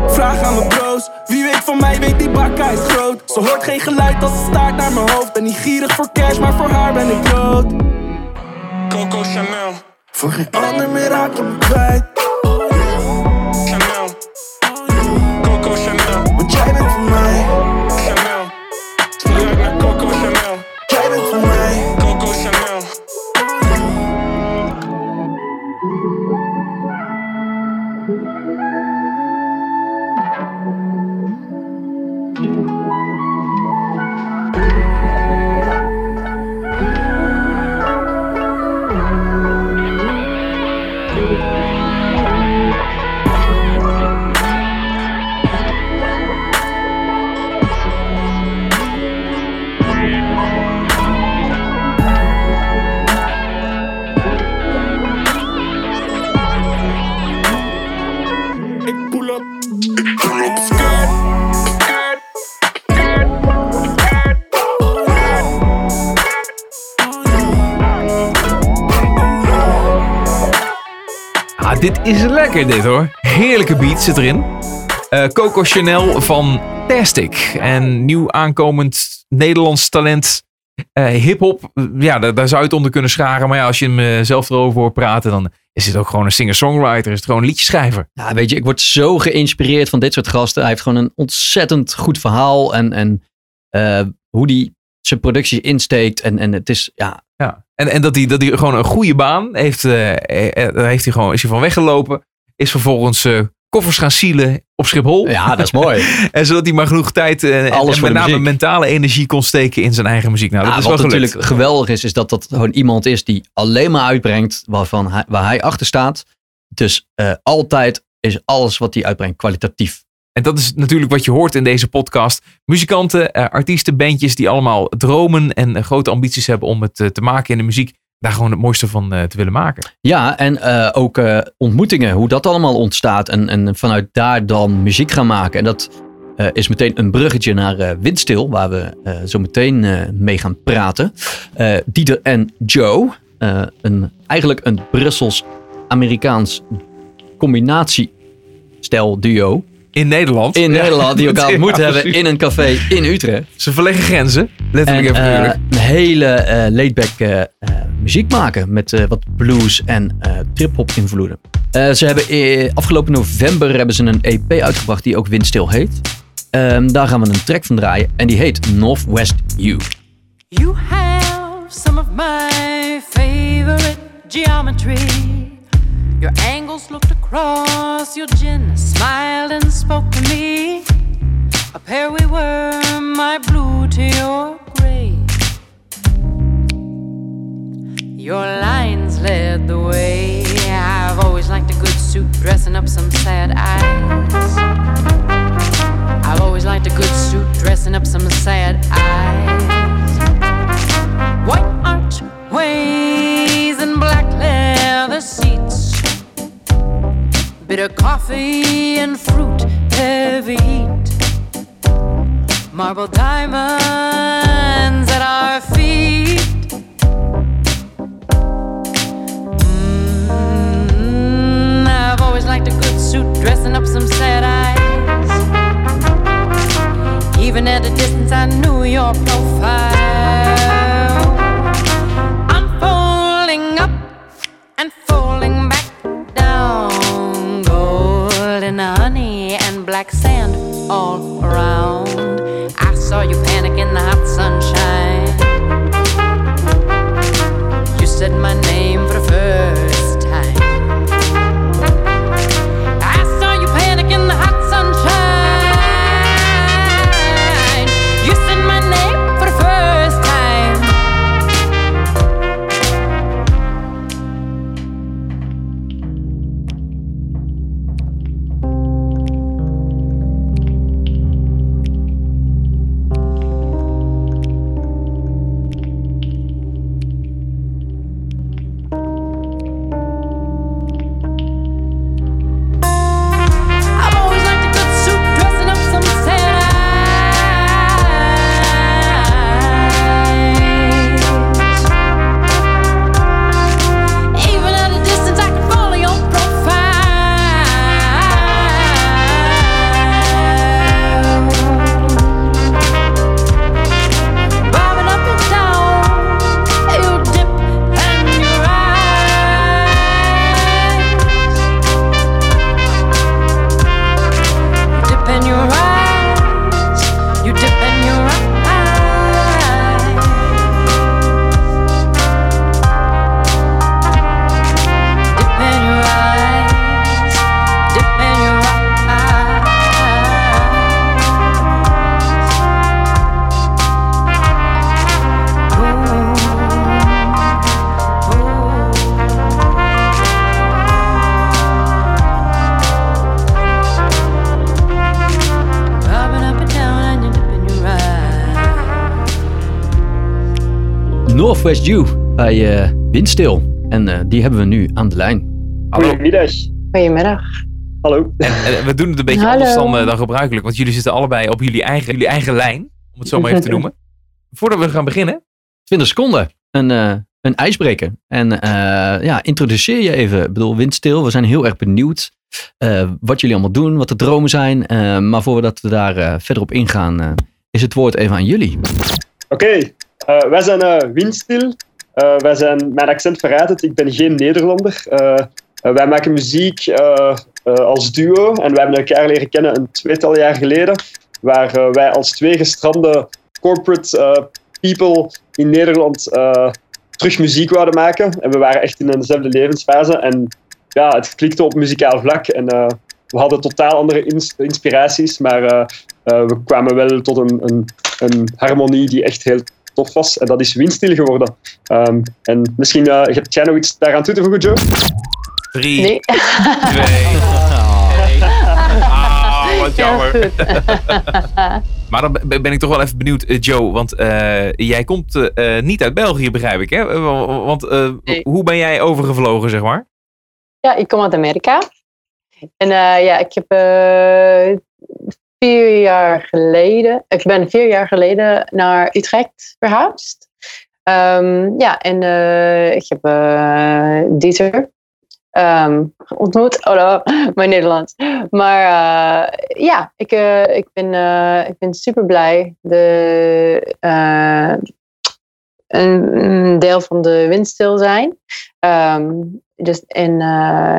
Vraag aan mijn bros, wie weet van mij weet die bakka is groot. Ze hoort geen geluid als ze staart naar mijn hoofd. Ben niet gierig voor cash, maar voor haar ben ik dood. Coco Chanel, Voor geen ander meer raak je me kwijt lekker dit hoor. Heerlijke beat zit erin. Eh, Coco Chanel van Tastic. En nieuw aankomend Nederlands talent. eh Hip-hop. Ja, daar, daar zou je het onder kunnen scharen. Maar ja, als je hem eh, zelf erover hoort praten, dan is het ook gewoon een singer-songwriter. Is het gewoon een liedjeschrijver. Ja, weet je, ik word zo geïnspireerd van dit soort gasten. Hij heeft gewoon een ontzettend goed verhaal. En, en hoe die zijn productie insteekt. En, en het is, ja, Ja. En, en dat hij dat gewoon een goede baan heeft. daar heeft hij gewoon, is hij van weggelopen. Is vervolgens eh, koffers gaan sielen op Schiphol. ja dat is mooi. *laughs* En zodat hij maar genoeg tijd eh, en, Alles en met name muziek. mentale energie kon steken in zijn eigen muziek. Nou, dat Ja, is wel wat gelukt. natuurlijk geweldig is, is dat dat gewoon iemand is die alleen maar uitbrengt waarvan hij, waar hij achter staat. Dus eh, altijd is alles wat hij uitbrengt kwalitatief. En dat is natuurlijk wat je hoort in deze podcast. Muzikanten, artiesten, bandjes die allemaal dromen en grote ambities hebben om het te maken in de muziek. Daar gewoon het mooiste van eh, te willen maken. Ja, en eh, ook eh, ontmoetingen, hoe dat allemaal ontstaat. En, en vanuit daar dan muziek gaan maken. En dat is meteen een bruggetje naar Windstil, waar we zo meteen mee gaan praten. Dieter en Joe, een, eigenlijk een Brussels-Amerikaans combinatiestijl duo. In Nederland. In Ja. Nederland, die elkaar *laughs* Ja, ontmoet hebben in een café in Utrecht. Ze verleggen grenzen. Letterlijk En en eh, een hele eh laidback eh, muziek maken met eh, wat blues en eh trip-hop invloeden. Eh, ze hebben eh, afgelopen november hebben ze een EP uitgebracht die ook Windstil heet. Ehm, daar gaan we een track van draaien en die heet Northwest U. You have some of my favorite geometry. Your angles looked across your chin, smiled and spoke to me. A pair we were, my blue to your gray. Your lines led the way. I've always liked a good suit, dressing up some sad eyes. I've always liked a good suit, dressing up some sad eyes. White archways Bitter coffee and fruit, heavy heat. Marble diamonds at our feet. Mm, I've always liked a good suit, dressing up some sad eyes. Even at a distance, I knew your profile. I'm falling up and falling Northwest U bij eh, Windstil. En eh, die hebben we nu aan de lijn. Hallo. Goedemiddag. Goedemiddag. Hallo. En, en we doen het een beetje Hallo. anders dan, eh, dan gebruikelijk. Want jullie zitten allebei op jullie eigen, jullie eigen lijn. Om het zo maar even te noemen. Voordat we gaan beginnen. 20 seconden. Een, eh, een ijsbreker. En eh, ja, introduceer je even. Ik bedoel, windstil. We zijn heel erg benieuwd eh, wat jullie allemaal doen, wat de dromen zijn. Eh, maar voordat we daar eh, verder op ingaan, eh, is het woord even aan jullie. Oké, eh, wij zijn eh Windstil. Eh, wij zijn, mijn accent verraadt het, ik ben geen Nederlander. Eh, eh, wij maken muziek eh, eh, als duo en wij hebben elkaar leren kennen een tweetal jaar geleden. Waar eh, wij als twee gestrande corporate eh, people in Nederland eh, terug muziek wouden maken. En we waren echt in dezelfde levensfase. En ja, het klikte op muzikaal vlak. En eh, we hadden totaal andere ins- inspiraties, maar eh, eh, we kwamen wel tot een, een, een harmonie die echt heel tof was. En dat is windstil geworden. Ehm, en misschien uh, hebt jij nog iets daaraan toe te voegen, Joe? Drie, Nee. twee. *laughs* Ah, wat jammer. *laughs* Maar dan ben ik toch wel even benieuwd, eh, Joe. Want eh, jij komt niet uit België, begrijp ik. Hè? Want eh, Nee. hoe ben jij overgevlogen, zeg maar? Ja, ik kom uit Amerika. En eh, ja, ik heb eh, vier jaar geleden, ik ben vier jaar geleden naar Utrecht verhuisd. Ehm, ja, en eh, ik heb eh, Dieter ehm, ontmoet. Oh, no, *laughs* mijn Nederlands. Maar eh, ja, ik, ik, ben, ik ben super blij. De, een, deel van de windstil zijn. Ehm, dus in,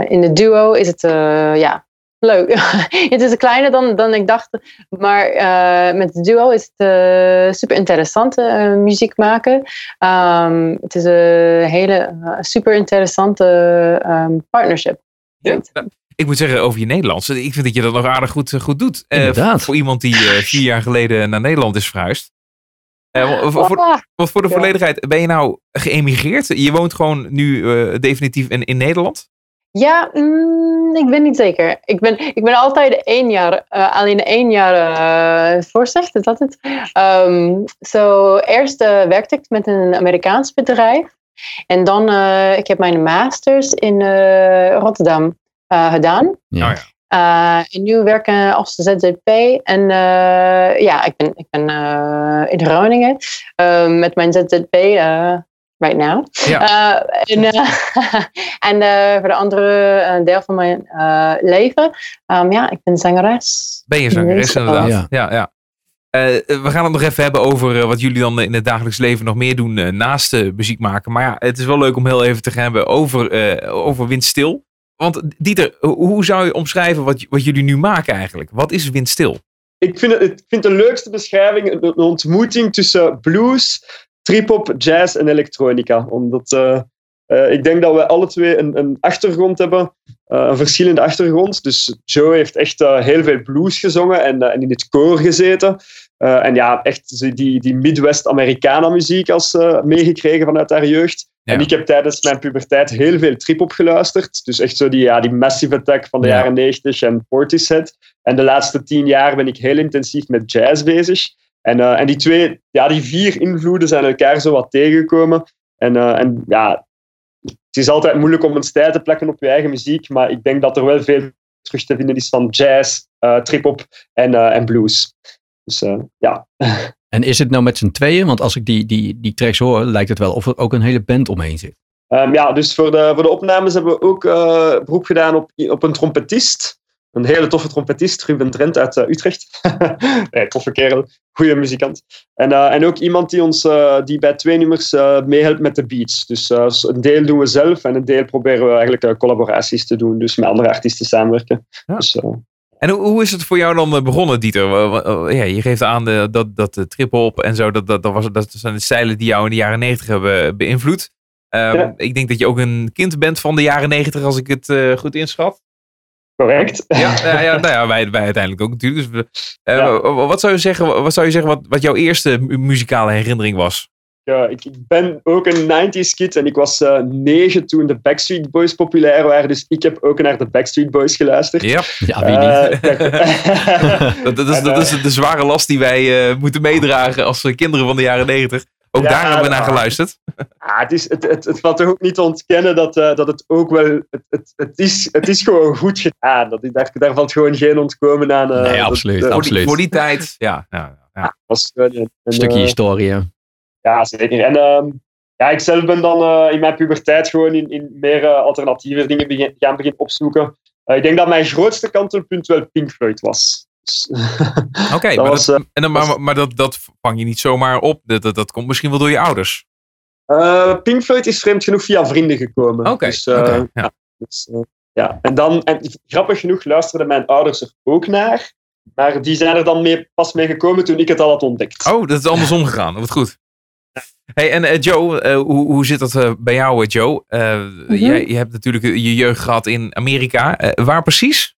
in de duo is het ja, leuk. *laughs* het is kleiner dan, dan ik dacht. Maar eh, met de duo is het eh, super interessant eh, muziek maken. Ehm, het is een hele super interessante ehm, partnership. Ja. Ik moet zeggen, over je Nederlands. Ik vind dat je dat nog aardig goed, goed doet. Eh, Inderdaad. voor iemand die eh, *laughs* vier jaar geleden naar Nederland is verhuisd. Eh, voor, voor, Ah, want voor de Ja. volledigheid, ben je nou geëmigreerd? Je woont gewoon nu eh, definitief in, in Nederland? Ja, mm, ik ben niet zeker. Ik ben, ik ben altijd één jaar, eh, alleen één jaar uh, voorzicht, is dat het? Ehm, Zo, eerst eh, werkte ik met een Amerikaans bedrijf. En dan, uh, ik heb mijn masters in uh, Rotterdam uh, gedaan. Ja. Oh ja. Uh, en nu werken als ZZP. En uh, ja, ik ben, ik ben uh, in Groningen uh, met mijn ZZP right now. Ja. en *laughs* en voor de andere deel van mijn leven, um, ja, ik ben zangeres. Ben je zangeres inderdaad. Ja, ja. ja. Uh, we gaan het nog even hebben over uh, wat jullie dan in het dagelijks leven nog meer doen uh, naast muziek maken. Maar ja, het is wel leuk om heel even te gaan hebben over, uh, over Windstil. Want Dieter, hoe zou je omschrijven wat, wat jullie nu maken eigenlijk? Wat is Windstil? Ik vind, het, ik vind de leukste beschrijving een ontmoeting tussen blues, trip-hop, jazz en elektronica. Omdat uh, ik denk dat we alle twee een, een achtergrond hebben, uh, een verschillende achtergrond. Dus Joe heeft echt heel veel blues gezongen en, en in het koor gezeten. En ja, echt die, die Midwest-Americana muziek als meegekregen vanuit haar jeugd. Ja. En ik heb tijdens mijn puberteit heel veel trip-hop geluisterd. Dus echt zo die, ja, die Massive Attack van de ja. jaren 90 en Portishead. En de laatste tien jaar ben ik heel intensief met jazz bezig. En, uh, en die twee, ja, die vier invloeden zijn elkaar zo wat tegengekomen. En, uh, en ja, het is altijd moeilijk om een stijl te plakken op je eigen muziek. Maar ik denk dat er wel veel terug te vinden is van jazz, uh, trip-hop en, en blues. Dus ja. *laughs* En is het nou met z'n tweeën? Want als ik die, die, die tracks hoor, lijkt het wel of er ook een hele band omheen zit. Um, ja, dus voor de, voor de opnames hebben we ook beroep gedaan op, op een trompetist. Een hele toffe trompetist, Ruben Trent uit uh, Utrecht. *laughs* nee, toffe kerel, goede muzikant. En, uh, en ook iemand die ons die bij twee nummers meehelpt met de beats. Dus een deel doen we zelf en een deel proberen we eigenlijk collaboraties te doen. Dus met andere artiesten samenwerken. Ja. Dus, en hoe is het voor jou dan begonnen, Dieter? Ja, je geeft aan de, dat, dat de trip-hop en zo, dat, dat, dat, was, dat zijn de stijlen die jou in de jaren negentig hebben beïnvloed. Um, ja. Ik denk dat je ook een kind bent van de jaren negentig, als ik het goed inschat. Correct. Ja, ja, ja, *laughs* nou ja wij, wij uiteindelijk ook natuurlijk. Dus, uh, ja. Wat zou je zeggen, wat, zou je zeggen wat, wat jouw eerste muzikale herinnering was? Ja, ik, ik ben ook een 90s kid en ik was uh, negen toen de Backstreet Boys populair waren. Dus ik heb ook naar de Backstreet Boys geluisterd. Ja, ja wie niet? *laughs* dat, dat, is, en, dat is de zware last die wij uh, moeten meedragen als kinderen van de jaren 90. Ook ja, daar hebben we naar geluisterd. Ja, *laughs* het, is, het, het, het valt toch ook niet te ontkennen dat, uh, dat het ook wel. Het, het, het, is, het is gewoon goed gedaan. Dat, daar, daar valt gewoon geen ontkomen aan. Uh, nee, absoluut. Dat, uh, voor, die, absoluut. voor die tijd. Ja, ja, ja. was een, een stukje historie. Ja, zeker. En um, ja, ik zelf ben dan eh, in mijn puberteit gewoon in, in meer eh, alternatieve dingen begin, gaan beginnen opzoeken. Eh, ik denk dat mijn grootste kantelpunt wel Pink Floyd was. *laughs* Oké, maar, was, dat, eh, en dan- maar, maar dat, dat vang je niet zomaar op. Dat, dat, dat komt misschien wel door je ouders. eh, Pink Floyd is vreemd genoeg via vrienden gekomen. Oké, Dus, eh, ja. dus, ja. En dan, en grappig genoeg luisterden mijn ouders er ook naar. Maar die zijn er dan mee, pas mee gekomen toen ik het al had ontdekt. Oh, dat is andersom gegaan. Wat goed. Hey, en Joe, hoe, hoe zit dat bij jou, Joe? Eh, jij, je hebt natuurlijk je jeugd gehad in Amerika. Eh, waar precies?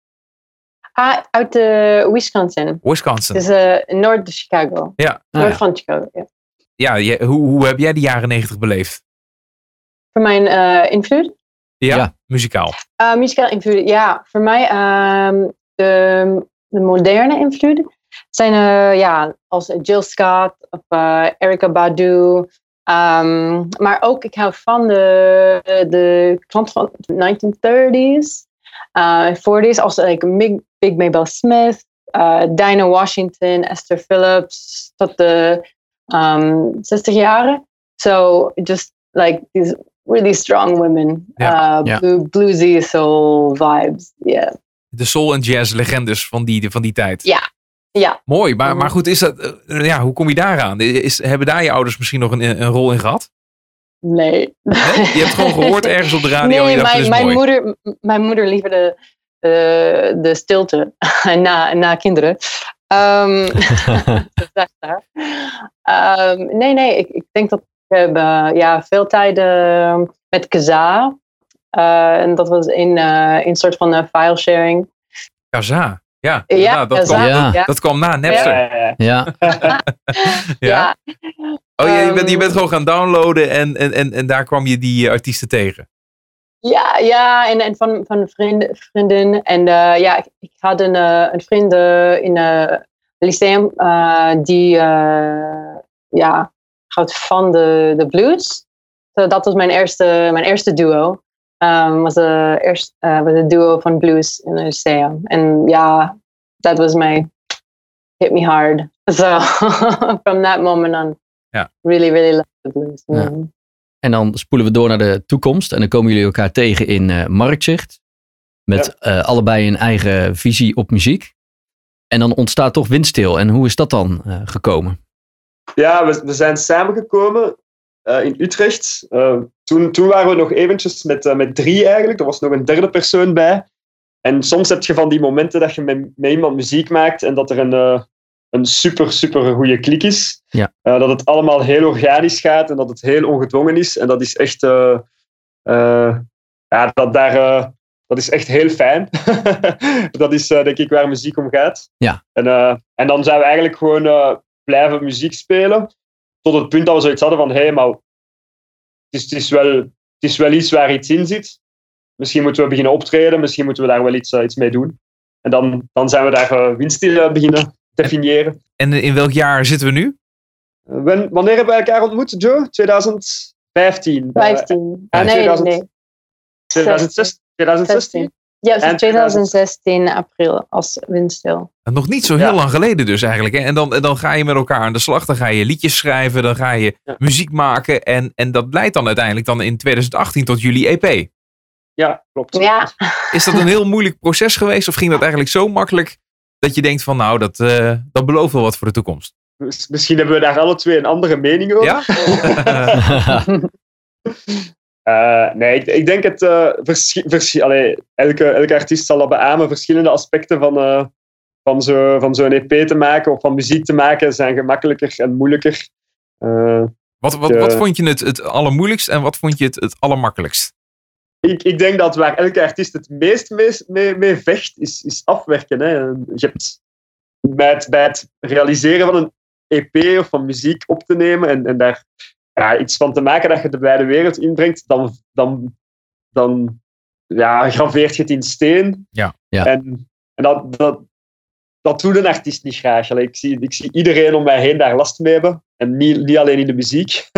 Ah, uit eh, Wisconsin. Wisconsin. Dus eh noord Chicago. Ja. Noord ja. van Chicago, ja. Ja, je- hoe, hoe heb jij de jaren negentig beleefd? Voor mijn eh, invloed? Ja, Ja. muzikaal. Uh, muzikaal invloed, ja. Voor mij, ehm, de, de moderne invloeden zijn eh, ja, als Jill Scott of eh Erykah Badu. Ehm, maar ook, ik hou van de, de klant van de 1930s, eh 40s, als like, Big, Big Mabel Smith, eh Dinah Washington, Esther Phillips, tot de um, 60 jaren. So, just like these really strong women. Uh, ja. blue- bluesy soul vibes. Yeah. De soul en jazz legendes van die, van die tijd. Ja. Ja. Mooi, maar, maar goed, is dat, eh, ja, hoe kom je daaraan? Is, hebben daar je ouders misschien nog een, een rol in gehad? Nee. Je hebt gewoon gehoord ergens op de radio en Nee, je dacht, mijn, mijn, mooi. moeder, mijn moeder liefde de, de stilte *laughs* na, na kinderen. Ehm, *laughs* dat. Ehm, nee, nee, ik, ik denk dat ik heb eh, ja, veel tijd eh, met Kaza. Eh, en dat was in eh, in een soort van eh, file sharing. Kaza. Ja, Ja, dat, Kaza, kwam, Ja. ja. dat kwam na Napster. Ja, ja, *laughs* ja. Ja. Oh, je, bent, je Ehm, bent gewoon gaan downloaden en, en, en, en daar kwam je die eh, artiesten tegen. Ja, ja en, en van, van vrienden, vriendin. En eh, ja, ik, ik had een, eh, een vriend in het lyceum eh, die ja, houdt van de, de blues. So, dat was mijn eerste, mijn eerste duo. Um, was de eerste eh, was een duo van blues in het lyceum. En ja, that was my hit me hard. *laughs* So from that moment on, Ja. really, really love the blues. Ja. En dan spoelen we door naar de toekomst. En dan komen jullie elkaar tegen in eh, Marktzicht. Met eh, allebei een eigen visie op muziek. En dan ontstaat toch windstil. En hoe is dat dan eh, gekomen? Ja, we, we zijn samengekomen eh, in Utrecht. Toen, toen waren we nog eventjes met, eh, met drie eigenlijk. Er was nog een derde persoon bij. En soms heb je van die momenten dat je met, met iemand muziek maakt en dat er een, eh, een super, super goede klik is. Ja. Eh, dat het allemaal heel organisch gaat en dat het heel ongedwongen is. En dat is echt... eh, eh, ja, dat, daar, dat is echt heel fijn. *laughs* dat is denk ik waar muziek om gaat. Ja. En, en dan zijn we eigenlijk gewoon blijven muziek spelen. Tot het punt dat we zoiets hadden van, hé, hey, maar het is, het, is wel, het is wel iets waar iets in zit. Misschien moeten we beginnen optreden, misschien moeten we daar wel iets, iets mee doen. En dan, dan zijn we daar windstil eh, beginnen definiëren. En in welk jaar zitten we nu? Wen- wanneer hebben we elkaar ontmoet, Joe? 2015. 15. ja, Ah, nee, 2000 nee. 2016. 2016? Ja, En 2016 april als windstil. Nog niet zo heel Ja. lang geleden dus eigenlijk. Hè? En, dan, dan ga je met elkaar aan de slag. Dan ga je liedjes schrijven. Dan ga je Ja. muziek maken. En, en dat leidt dan uiteindelijk dan in 2018 tot jullie EP. Ja, klopt. Ja, Is dat een heel moeilijk proces geweest? Of ging dat eigenlijk zo makkelijk dat je denkt van nou, dat, eh, dat belooft wel wat voor de toekomst? Misschien hebben we daar alle twee een andere mening over. Ja? *laughs* Eh, nee, ik, ik denk het. eh verschi- verschi- allee, elke, elke artiest zal dat beamen. Verschillende aspecten van, van zo'n van zo'n EP te maken of van muziek te maken zijn gemakkelijker en moeilijker. Wat, wat, wat vond je het, het allermoeilijkst en wat vond je het, het allermakkelijkst? Ik, ik denk dat waar elke artiest het meest mee, mee, mee vecht, is, is afwerken. Hè. Je hebt bij het, bij het realiseren van een EP of van muziek op te nemen en, en daar ja, iets van te maken dat je de wijde wereld inbrengt, dan, dan, dan ja, graveert je het in steen. Ja. Ja. En, en dat, dat, dat doet een artiest niet graag. Allee, ik, zie, ik zie iedereen om mij heen daar last mee hebben. En niet, niet alleen in de muziek. *laughs*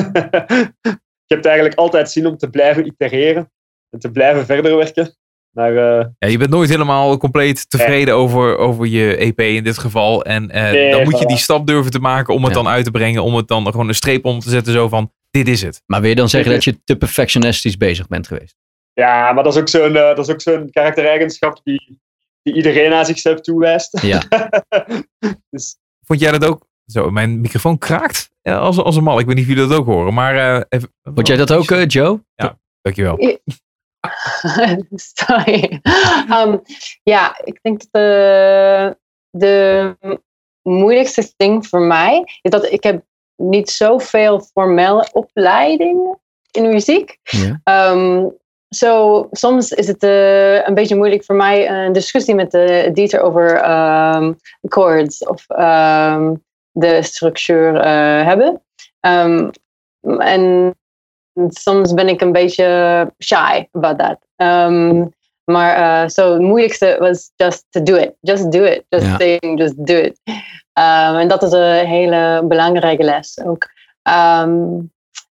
je hebt eigenlijk altijd zin om te blijven itereren en te blijven verder werken. Maar eh, Ja, je bent nooit helemaal compleet tevreden over, over je EP in dit geval. En eh, Nee, dan moet je die stap durven te maken om het Ja. dan uit te brengen. Om het dan gewoon een streep om te zetten. Zo van, dit is het. Maar wil je dan zeggen dat je te perfectionistisch bezig bent geweest? Ja, maar dat is ook zo'n eh, dat is ook zo'n karaktereigenschap die, die iedereen aan zichzelf toewijst. Ja. *laughs* dus, Vond jij dat ook? Zo, mijn microfoon kraakt als, als een mal. Ik weet niet of jullie dat ook horen, maar... eh, even, Vond jij dat ook, eh, Joe? Dankjewel. *laughs* Sorry. Um, ja, ik denk dat de, de moeilijkste ding voor mij is dat ik heb niet zoveel formele opleidingen in muziek. Ja. Ehm, zo, soms is het eh, een beetje moeilijk voor mij een discussie met de editor over ehm, chords of ehm, de structuur eh, hebben. Ehm, en soms ben ik een beetje shy about that. Um, maar eh, zo het moeilijkste was just to do it. Just do it. Just Ja. saying, just do it. Um, en dat is een hele belangrijke les ook. Um,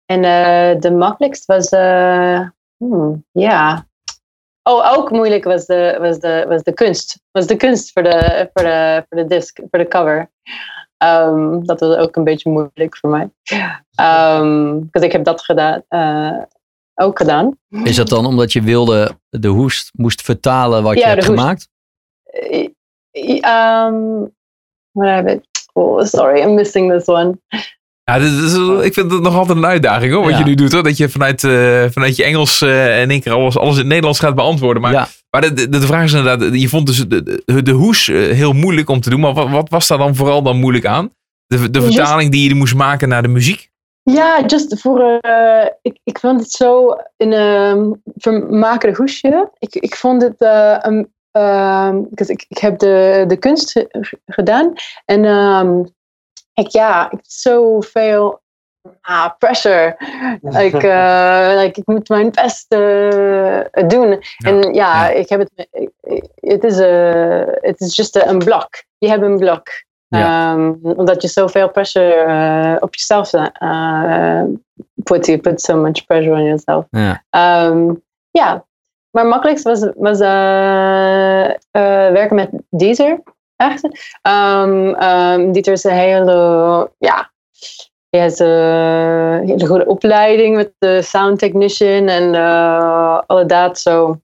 en eh, de makkelijkste was, eh, hmm, ja. Oh, ook moeilijk was de, was de, was de kunst. Was de kunst voor de, voor de, voor de disc, voor de cover. Um, dat was ook een beetje moeilijk voor mij. Um, ik heb dat gedaan, eh, ook gedaan. Is dat dan omdat je wilde de hoest moest vertalen wat Ja, je hebt hoest. gemaakt? Eh, Um, what it? Oh, sorry, I'm missing this one. Ja, dit is, ik vind het nog altijd een uitdaging hoor, wat Ja. je nu doet. Hoor. Dat je vanuit, eh, vanuit je Engels eh, in één keer alles, alles in het Nederlands gaat beantwoorden. Maar, ja. Maar de, de, de vraag is inderdaad, je vond dus de, de, de hoes eh, heel moeilijk om te doen. Maar wat, wat was daar dan vooral dan moeilijk aan? De, de vertaling die je moest maken naar de muziek? Ja, just voor. eh, ik, ik vond het zo een um, vermakelijk hoesje. Ik, ik vond het. een um, because ik, ik heb de, de kunst ge- gedaan. En um, ik, ja, ik zoveel ah, pressure. like, eh, *laughs* like, ik moet mijn best eh, doen. En ja, ja. ik heb het. Het is, eh, het is just een blok. Je hebt een blok. Ja. Ehm, omdat je zoveel pressure eh, op jezelf uh, put. You put so much pressure on yourself. Ja. Ja, maar makkelijkst was, was eh, eh, werken met Deezer. Echt. Um, um, Dieter is een hele, ja, hij heeft een hele goede opleiding met de sound technician en uh, alle dat. Zo,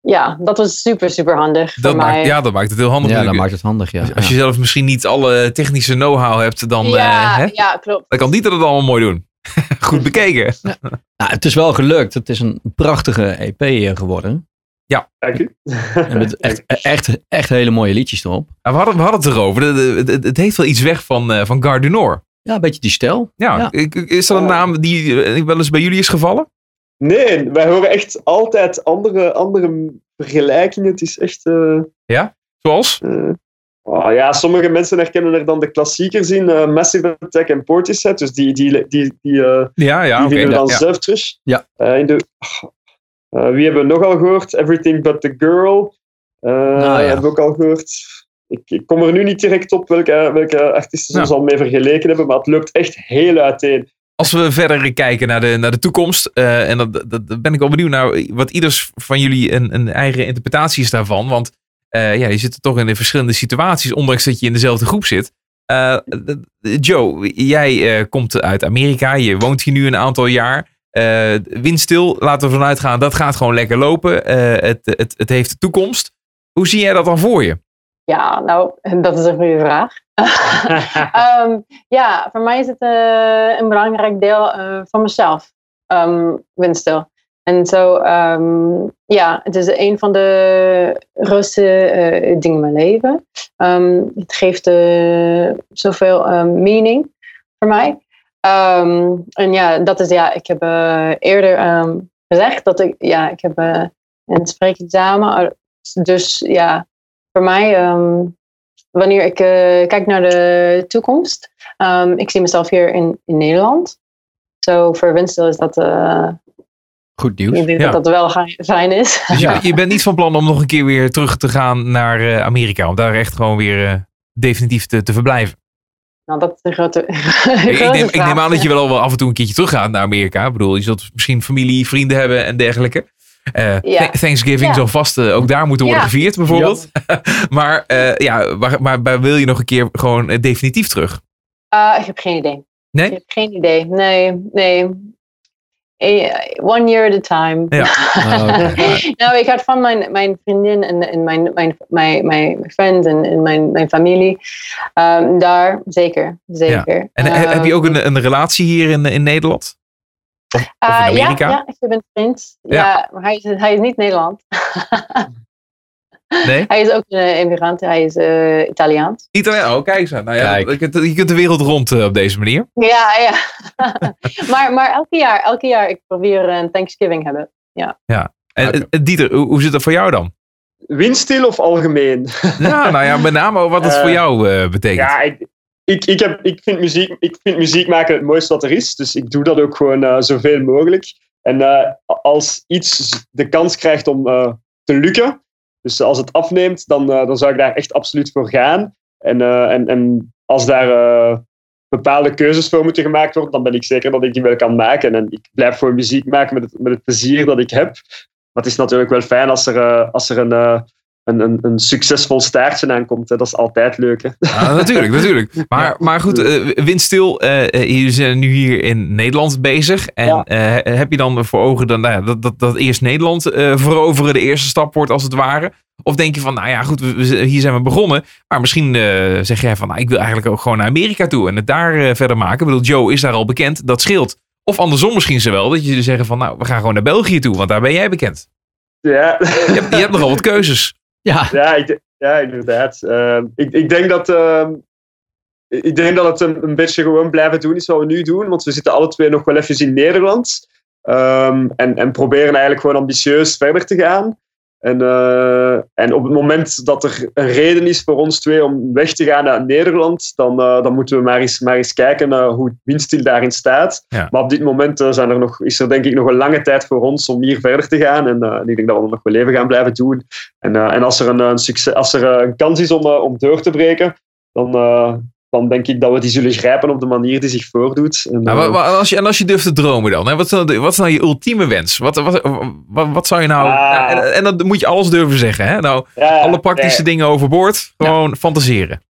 ja, dat was super, super handig Dat voor maakt, mij. ja, dat maakt het heel handig. Ja, dat maakt het handig, ja. Als- Als Ja. je zelf misschien niet alle technische know-how hebt, dan, eh, ja, hè, ja, klopt. dan kan Dieter het allemaal mooi doen. *laughs* Goed bekeken. Nou, het is wel gelukt. Het is een prachtige EP eh, geworden. dank u. En met *laughs* echt, echt, echt hele mooie liedjes erop. Ja, we, hadden, we hadden het erover. Het, het, het heeft wel iets weg van, eh, van Gare du Nord. Ja, een beetje die stijl. Ja, Ja. ik- is dat een naam die eh, wel eens bij jullie is gevallen? Nee, wij horen echt altijd andere, andere vergelijkingen. Het is echt... eh, Zoals? eh, oh ja, sommige mensen herkennen er dan de klassiekers in. eh, Massive Attack en Portishead. Dus die, die, die, die, eh, Ja, ja, die oké. vinden we dan ja. zelf terug. Ja. Eh, in de, eh, wie hebben we nog al gehoord? Everything But The Girl. Eh ja. Hebben we ook al gehoord. Ik, ik kom er nu niet direct op welke, welke artiesten ze ons al mee vergeleken hebben, maar het loopt echt heel uiteen. Als we verder kijken naar de, naar de toekomst, eh, en dat, dat, dat ben ik wel benieuwd naar wat ieders van jullie een, een eigen interpretatie is daarvan. Want eh, ja, je zit toch in de verschillende situaties, ondanks dat je in dezelfde groep zit. Eh, Joe, jij komt uit Amerika, je woont hier nu een aantal jaar. Windstil, laten we vanuit gaan, dat gaat gewoon lekker lopen. Het, het, het heeft de toekomst. Hoe zie jij dat dan voor je? Ja, nou, *laughs* dat is een goede vraag. *laughs* Ehm, ja, voor mij is het eh, een belangrijk deel eh, van mezelf, um, windstil. En zo, ehm, ja, het is een van de grootste eh, dingen in mijn leven. Ehm, het geeft zoveel ehm, meaning voor mij. Ehm, en ja, dat is, ja, ik heb eerder ehm, gezegd dat ik, ja, ik heb een spreekexamen. Dus ja, voor mij, ehm, wanneer ik eh, kijk naar de toekomst, ehm, ik zie mezelf hier in, in Nederland. Zo voor Winstel is dat, eh, Goed nieuws. ik denk Ja. dat dat wel fijn is. *laughs* Dus je- Ja. je, bent niet van plan om nog een keer weer terug te gaan naar eh, Amerika. Om daar echt gewoon weer definitief te, te verblijven. nou, dat is een grote, *laughs* Ik, neem, ik neem aan dat je wel, wel af en toe een keertje terug gaat naar Amerika. Ik bedoel, je zult misschien familie, vrienden hebben en dergelijke. Eh, Ja. Th- Thanksgiving Ja. zal vast eh, ook daar moeten worden Ja. gevierd, bijvoorbeeld. *laughs* maar, eh, ja, maar, maar, maar wil je nog een keer gewoon definitief terug? Uh, ik heb geen idee. Nee? Ik heb geen idee. Nee, nee. One year at a time. Ja. *laughs* *laughs* nou, ik had van mijn, mijn vriendin en, en mijn, mijn, mijn, mijn friends en, en mijn, mijn familie. Ehm, daar, zeker. zeker. En he- heb je ook Ehm, een, een relatie hier in, in Nederland? Of, of ah, in Amerika? Ja, ja, ik heb een vriend. Ja. Ja, maar hij is, hij is niet Nederland. Nee? *laughs* Hij is ook een immigrant. Hij is eh, Italiaans. Italiaan? Oh, kijk eens. Nou ja, Kijk. Je, kunt, je kunt de wereld rond eh, op deze manier. Ja, ja. *laughs* maar, maar elke jaar, elke jaar, ik probeer een Thanksgiving hebben. En, Oké. eh, Dieter, hoe, hoe zit dat voor jou dan? Windstil of algemeen? Ja, nou ja, met name wat het Eh, voor jou eh, betekent. Ja, ik, ik, ik, heb, ik, vind muziek, ik vind muziek maken het mooiste wat er is. Dus ik doe dat ook gewoon eh, zoveel mogelijk. En eh, als iets de kans krijgt om eh, te lukken, dus als het afneemt, dan, dan zou ik daar echt absoluut voor gaan. En, en, en als daar bepaalde keuzes voor moeten gemaakt worden, dan ben ik zeker dat ik die wel kan maken. En ik blijf gewoon muziek maken met het, met het plezier dat ik heb. Maar het is natuurlijk wel fijn als er, als er een, een, een, een succesvol staartje aankomt. Hè. Dat is altijd leuk. Hè? Ja, natuurlijk, *laughs* natuurlijk. Maar, maar goed, eh windstil, eh eh, jullie zijn nu hier in Nederland bezig. En Ja. heb je dan voor ogen dan, nou ja, dat, dat, dat eerst Nederland veroveren de eerste stap wordt als het ware? Of denk je van, nou ja, goed, we, we- hier zijn we begonnen. Maar misschien zeg jij van, nou, ik wil eigenlijk ook gewoon naar Amerika toe en het daar verder maken. Ik bedoel, Joe is daar al bekend, dat scheelt. Of andersom misschien ze wel, dat je zeggen van, nou, we gaan gewoon naar België toe, want daar ben jij bekend. Ja. Je hebt, je hebt nogal wat keuzes. Ja, Ja, ik, ja inderdaad. Ehm, ik, ik, denk dat, ehm, ik denk dat het een, een beetje gewoon blijven doen is wat we nu doen. Want we zitten alle twee nog wel even in Nederland. Ehm, en, en proberen eigenlijk gewoon ambitieus verder te gaan. En, eh, en op het moment dat er een reden is voor ons twee om weg te gaan naar Nederland, dan, eh, dan moeten we maar eens, maar eens kijken eh, hoe Windstil daarin staat. Ja. Maar op dit moment eh, zijn er nog, is er denk ik nog een lange tijd voor ons om hier verder te gaan. En ik denk dat we nog wel even gaan blijven doen. En, en als er een, een, succes, als er een kans is om, om door te breken, dan, dan denk ik dat we die zullen grijpen op de manier die zich voordoet. En, Nou, eh, als je, en als je durft te dromen dan, hè? Wat, is nou wat is nou je ultieme wens? Wat, wat, wat, wat zou je nou... Ah. en, en dan moet je alles durven zeggen. Hè? Nou, ja, alle praktische ja. dingen overboord. Gewoon fantaseren.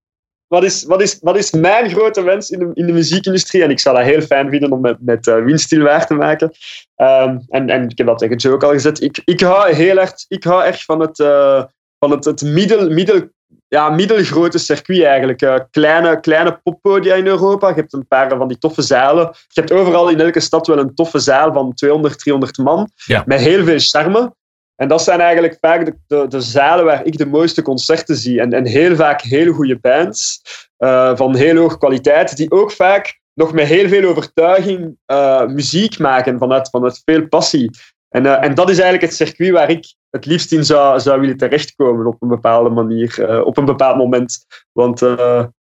wat is, wat, is, wat is mijn grote wens in de, in de muziekindustrie? En ik zou dat heel fijn vinden om met, met uh, Windstil waar te maken. Um, en, en ik heb dat tegen Joe ook al gezet. Ik, ik hou heel erg, ik hou echt van het, uh, van het, het middel, middel, ja, middelgrote circuit eigenlijk. Uh, kleine, kleine poppodia in Europa. Je hebt een paar van die toffe zalen. Je hebt overal in elke stad wel een toffe zaal van 200, 300 man. Ja. Met heel veel charme. En dat zijn eigenlijk vaak de, de, de, zalen waar ik de mooiste concerten zie. En, en heel vaak hele goede bands uh, van heel hoge kwaliteit, die ook vaak nog met heel veel overtuiging uh, muziek maken vanuit, vanuit veel passie. En, uh, en dat is eigenlijk het circuit waar ik het liefst in zou, zou willen terechtkomen op een bepaalde manier, op een bepaald moment. Want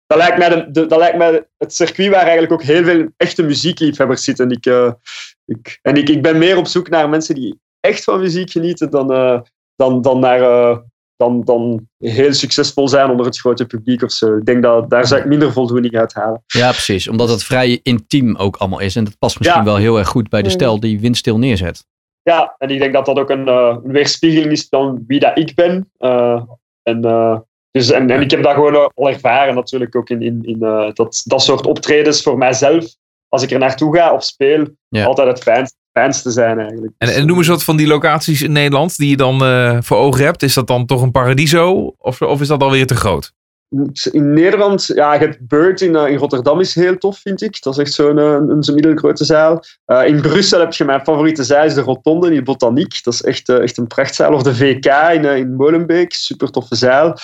dat lijkt, mij de, de, dat lijkt mij het circuit waar eigenlijk ook heel veel echte muziekliefhebbers zitten. En, ik, ik, en ik, ik ben meer op zoek naar mensen die echt van muziek genieten dan, dan, dan naar dan, dan heel succesvol zijn onder het grote publiek of zo. Ik denk dat daar zou ik minder voldoening uit halen. Ja, precies. Omdat het vrij intiem ook allemaal is. En dat past misschien ja. wel heel erg goed bij de stijl die windstil neerzet. Ja, en ik denk dat dat ook een, uh, een weerspiegeling is van wie dat ik ben. en, dus, en, en ik heb dat gewoon al ervaren natuurlijk ook in, in, in dat, dat soort optredens voor mijzelf. Als ik er naartoe ga of speel, ja. altijd het fijnste fijnste zijn eigenlijk. En, en noem eens wat van die locaties in Nederland die je dan voor ogen hebt. Is dat dan toch een paradiso of, of is dat alweer te groot? In Nederland, ja, je hebt Bird in, uh, in Rotterdam is heel tof, vind ik. Dat is echt zo'n uh, een, een middelgrote zaal. Uh, in Brussel heb je mijn favoriete zaal, is de Rotonde in Botaniek. Dat is echt, echt een prachtzaal. Of de VK in, in Molenbeek, super toffe zaal.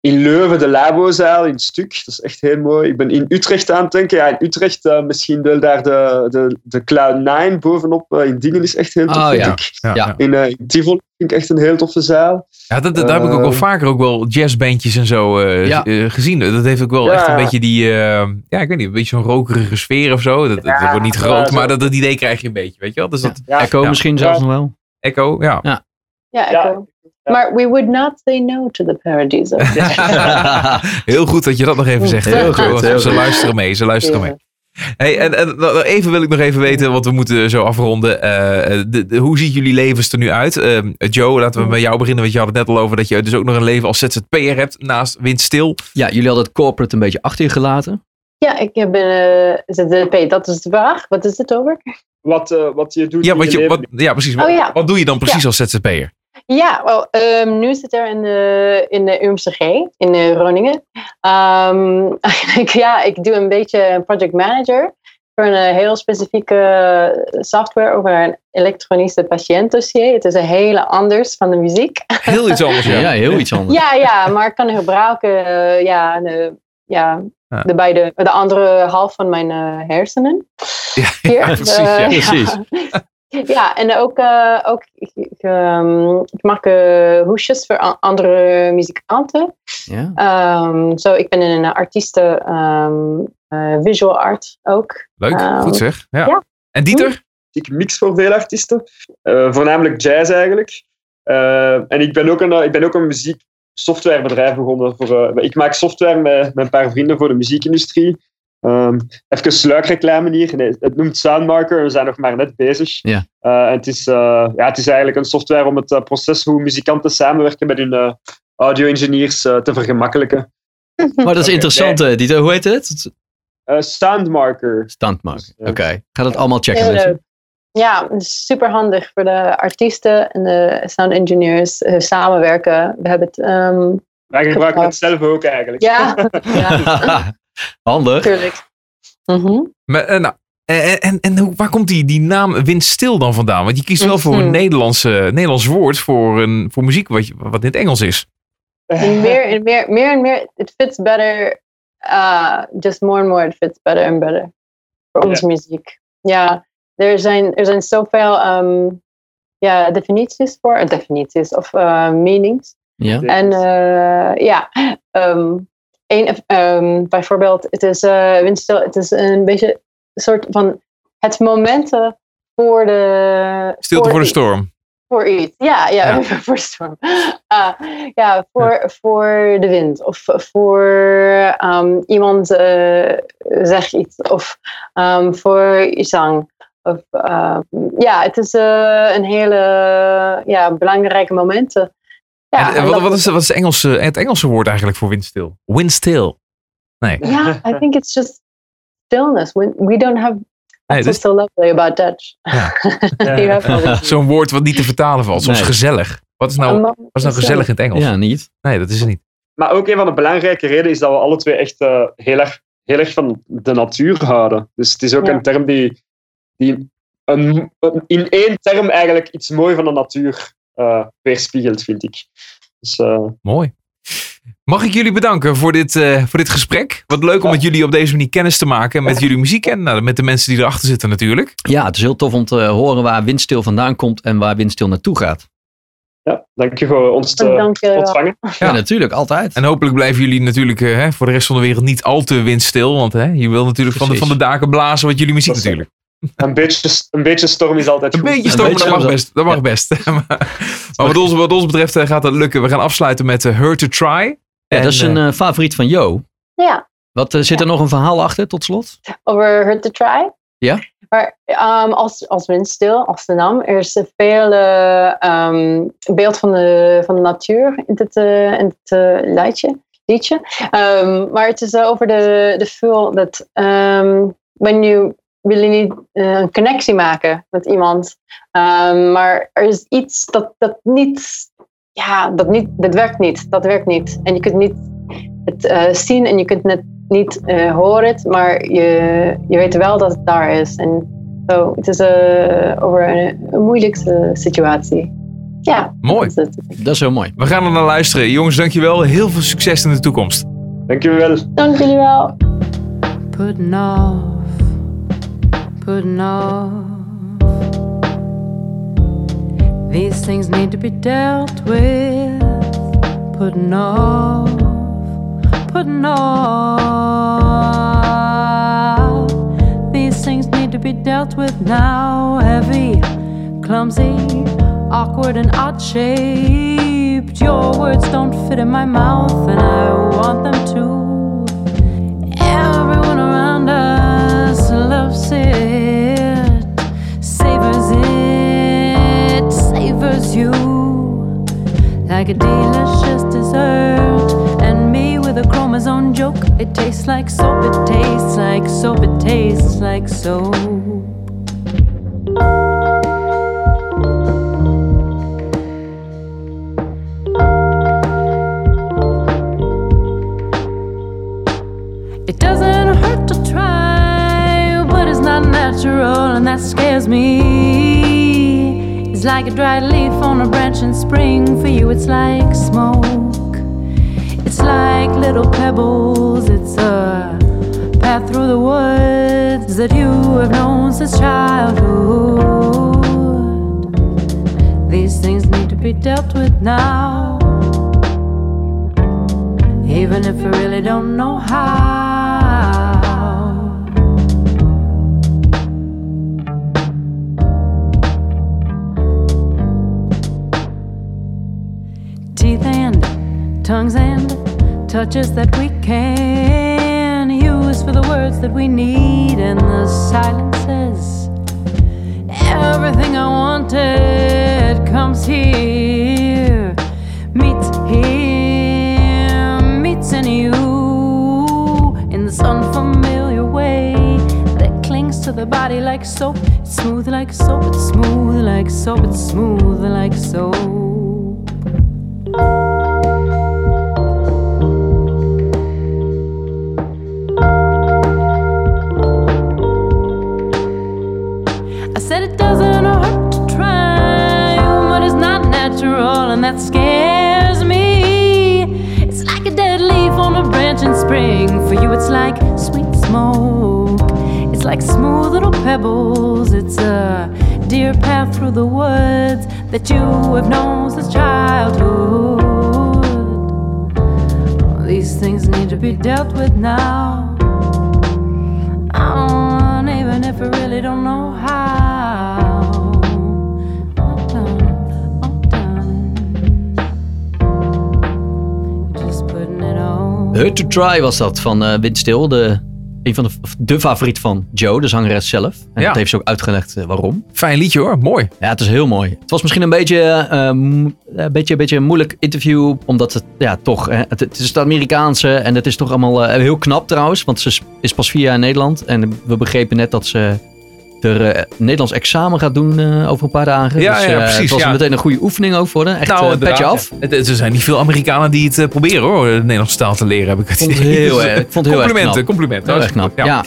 In Leuven de Labozaal in Stuk, dat is echt heel mooi. Ik ben in Utrecht aan het denken. Ja, in Utrecht uh, misschien wel daar de, de, de Cloud9 bovenop. Uh, in Dingen is echt heel tof, oh, vind ja. ik. Ja, ja. In, uh, in Tivoli vind ik echt een heel toffe zaal. Ja, dat, dat, daar heb ik ook wel vaker ook wel jazzbandjes en zo ja. gezien. Dat heeft ook wel ja. echt een beetje die, ja, ik weet niet, een beetje zo'n rokerige sfeer of zo. Dat, dat wordt niet groot, maar dat, dat idee krijg je een beetje, weet je wel. Dus dat, Echo misschien zelfs nog wel. Echo, ja. Ja, ja Echo. Maar we would not say no to the Paradiso. *laughs* heel goed dat je dat nog even zegt. Heel goed. Heel ze goed. luisteren mee, ze luisteren mee. Hey, en, en, even wil ik nog even weten, want we moeten zo afronden. Uh, de, de, hoe ziet jullie levens er nu uit? Uh, Joe, laten we bij jou beginnen, want je had het net al over dat je dus ook nog een leven als ZZP'er hebt naast Windstil. Ja, jullie hadden het corporate een beetje achter je gelaten. Ja, ik heb een eh, ZZP. Dat is de vraag. Wat is het over? Wat, eh, wat je doet Ja, in wat je, leven. wat, ja precies. Oh, Wat, ja. wat doe je dan precies als ZZP'er? Ja, wel, ehm, nu zit er in de, in de UMCG in eh, Groningen. Ehm, *laughs* eigenlijk, ja, ik doe een beetje project manager voor een eh, heel specifieke software over een elektronische patiëntdossier. Het is een hele anders van de muziek. Heel iets anders. Ja, Ja. heel iets anders. Ja, ja, maar ik kan gebruiken eh, ja, de, ja, Ja. de, beide, de andere half van mijn eh, hersenen. Ja, *laughs* precies. ja. precies. *laughs* Ja, en ook, eh, ook ik, ik, ehm, ik maak eh, hoesjes voor andere muzikanten. Ja. Ehm, Zo, ik ben een artieste ehm, eh, visual art ook. Leuk, goed zeg. Ja. ja. En Dieter? Ik mix voor veel artiesten. Eh, voornamelijk jazz eigenlijk. Eh, en ik ben ook een, ik ben ook een muzieksoftwarebedrijf begonnen. Voor, eh, ik maak software met, met een paar vrienden voor de muziekindustrie. Ehm even sluikreclame hier. Nee, het noemt Soundmarker. We zijn nog maar net bezig. Ja. Eh, en het, is, eh, ja, het is eigenlijk een software om het eh, proces hoe muzikanten samenwerken met hun eh, audio-engineers te vergemakkelijken. *laughs* Maar dat is interessant, Dieter. Hoe heet het? Eh, Soundmarker. Standmark. Ja. Oké. Ga dat allemaal checken. Mensen. Ja, super handig voor de artiesten en de sound engineers samenwerken. We hebben het, ehm, Wij gebruiken het zelf ook eigenlijk. ja, *laughs* ja, *laughs* Handig. natuurlijk. Mhm. Maar, eh, nou, en en, en hoe, waar komt die, die naam Windstil dan vandaan? Want je kiest wel voor een Mhm. Nederlandse, Nederlands woord voor, een, voor muziek wat, je- wat in het Engels is. En *laughs* meer en meer, meer en meer, it fits better. Uh, just more and more, it fits better and better. Voor onze muziek. Ja, er zijn, er zijn zoveel um, ja, definities voor, eh, definities of uh, meanings. Ja. En uh, ja, um, een, um, bijvoorbeeld, het is uh, windstil, het is een beetje een soort van het momenten voor de. Stilte voor de storm. Voor iets, ja, ja, Ja. *laughs* voor de storm. Ah, ja, voor, voor de wind. Of voor um, iemand uh, zegt iets. Of um, voor zang. Of, ja, het is uh, een hele ja, belangrijke momenten. Ja, en, en wat, wat, is, wat is het Engelse, het Engelse woord eigenlijk voor windstil? Windstil. Nee. Ja, I think it's just stillness. We, we don't have. Nee, That's what's so lovely about Dutch. Ja. *laughs* *laughs* Zo'n woord wat niet te vertalen valt, Nee. gezellig. Wat is nou, wat is nou gezellig in het Engels? Ja, niet. Nee, dat is het niet. Maar ook een van de belangrijke redenen is dat we alle twee echt eh, heel, erg, heel erg van de natuur houden. Dus het is ook Ja. een term die, die een, een- in één term eigenlijk iets moois van de natuur weerspiegelt, vind ik. Dus, eh, Mooi. Mag ik jullie bedanken voor dit, eh, voor dit gesprek? Wat leuk om met jullie op deze manier kennis te maken met jullie muziek en nou, met de mensen die erachter zitten natuurlijk. Ja, het is heel tof om te horen waar Windstil vandaan komt en waar Windstil naartoe gaat. ja, dank je voor ons te ontvangen. Ja, natuurlijk, altijd. En hopelijk blijven jullie natuurlijk eh, hè, voor de rest van de wereld niet al te windstil. Want hè, je wil natuurlijk van de, van de daken blazen wat jullie muziek natuurlijk. Een beetje, een beetje storm is altijd Een goed. beetje stormen, beetje dat mag storm. best. Dat mag best. *laughs* maar maar wat, ons, wat ons betreft eh, gaat dat lukken. We gaan afsluiten met uh, Her to Try. Ja, En, dat is een eh, eh, favoriet van Jo. Ja, Wat, eh, zit er nog een verhaal achter, tot slot? over Hurt to Try. Ja. Maar um, als, als windstil, als de naam, er is veel uh, um, beeld van de, van de natuur in dit, uh, in dit uh, liedje. liedje. Um, maar het is over de, de feel dat when you willen niet uh, een connectie maken met iemand. Um, maar er is iets dat, dat niet, ja, dat niet, dat werkt niet. Dat werkt niet. En je kunt niet het uh, zien en je kunt het niet uh, horen, maar je, je weet wel dat het daar is. En so, het is uh, over een, een moeilijke situatie. Ja, Mooi. Dat is, het. Dat is heel mooi. We gaan er naar luisteren. Jongens, dankjewel. Heel veel succes in de toekomst. Dank jullie wel. Dank jullie wel. Putting off, putting off. These things need to be dealt with. Putting off, putting off. These things need to be dealt with now. Heavy, clumsy, awkward, and odd shaped. Your words don't fit in my mouth, and I want them to. Savors it, savors you like a delicious dessert, and me with a own joke. It tastes like soap, it tastes like soap, it tastes like soap. It doesn't not natural, and that scares me. It's like a dried leaf on a branch in spring. For you, it's like smoke. It's like little pebbles. It's a path through the woods that you have known since childhood. These things need to be dealt with now. Even if I really don't know how. Tongues and touches that we can use for the words that we need, and the silences. Everything I wanted comes here, meets here, meets in you, in this unfamiliar way that clings to the body like soap. It's smooth like soap, it's smooth like soap, it's smooth like soap. That scares me. It's like a dead leaf on a branch in spring. For you, it's like sweet smoke. It's like smooth little pebbles. It's a dear path through the woods that you have known since childhood. These things need to be dealt with now. Oh, even if I really don't know how. Hurt to Try was dat van eh Windstil. De, een van de, de favoriet van Joe, de zangeres zelf. En Ja. dat heeft ze ook uitgelegd eh, waarom. Fijn liedje hoor, mooi. Ja, het is heel mooi. Het was misschien een beetje, eh, een beetje, een beetje een moeilijk interview. Omdat het ja, toch. Hè, het, het is het Amerikaanse. En het is toch allemaal heel knap trouwens. Want ze is- is pas vier jaar in Nederland. En we begrepen net dat ze er eh, Nederlands examen gaat doen eh, over een paar dagen. Ja, dus, ja, eh, precies, Het was ja. meteen een goede oefening ook voor. Echt nou, een petje af. ja. Er zijn niet veel Amerikanen die het proberen hoor, de Nederlandse taal te leren, heb ik het idee. heel Dus, erg- ik vond het heel erg complimenten, knap. complimenten. Heel erg knap, ja.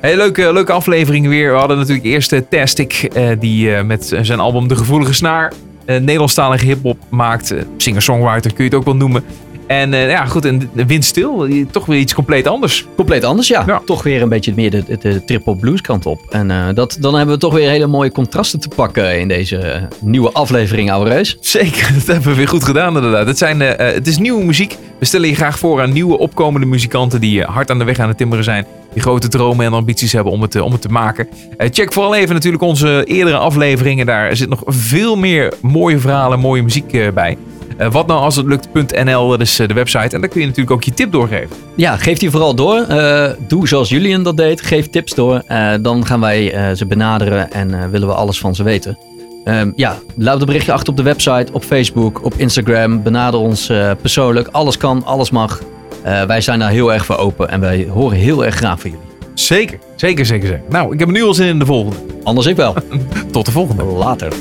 Hey, leuke, leuke aflevering weer. We hadden natuurlijk eerst Tastic, die met zijn album De Gevoelige Snaar Nederlandstalige hip-hop maakt. Singer-songwriter kun je het ook wel noemen. En eh, ja, goed, en de Windstil, toch weer iets compleet anders. Compleet anders, ja. Ja. Toch weer een beetje meer de, triple blues kant op. En eh, dat, dan hebben we toch weer hele mooie contrasten te pakken in deze eh, nieuwe aflevering, oude reus. Zeker, *laughs* dat hebben we weer goed gedaan inderdaad. Het, zijn, het is nieuwe muziek. We stellen je graag voor aan nieuwe opkomende muzikanten die hard aan de weg aan het timmeren zijn. Die grote dromen en ambities hebben om het, om het te maken. Check vooral even natuurlijk onze eerdere afleveringen. Daar zit nog veel meer mooie verhalen, mooie muziek bij. Eh, wat nou als het lukt.nl, dat is eh, de website. En daar kun je natuurlijk ook je tip doorgeven. Ja, geef die vooral door. Eh, doe zoals Julian dat deed. Geef tips door. Dan gaan wij ze benaderen en willen we alles van ze weten. Ehm, ja, laat een berichtje achter op de website, op Facebook, op Instagram. Benader ons persoonlijk. Alles kan, alles mag. Wij zijn daar heel erg voor open en wij horen heel erg graag van jullie. Zeker, zeker, zeker. zeker. Nou, ik heb nu al zin in de volgende. Anders ik wel. *laughs* Tot de volgende. Later.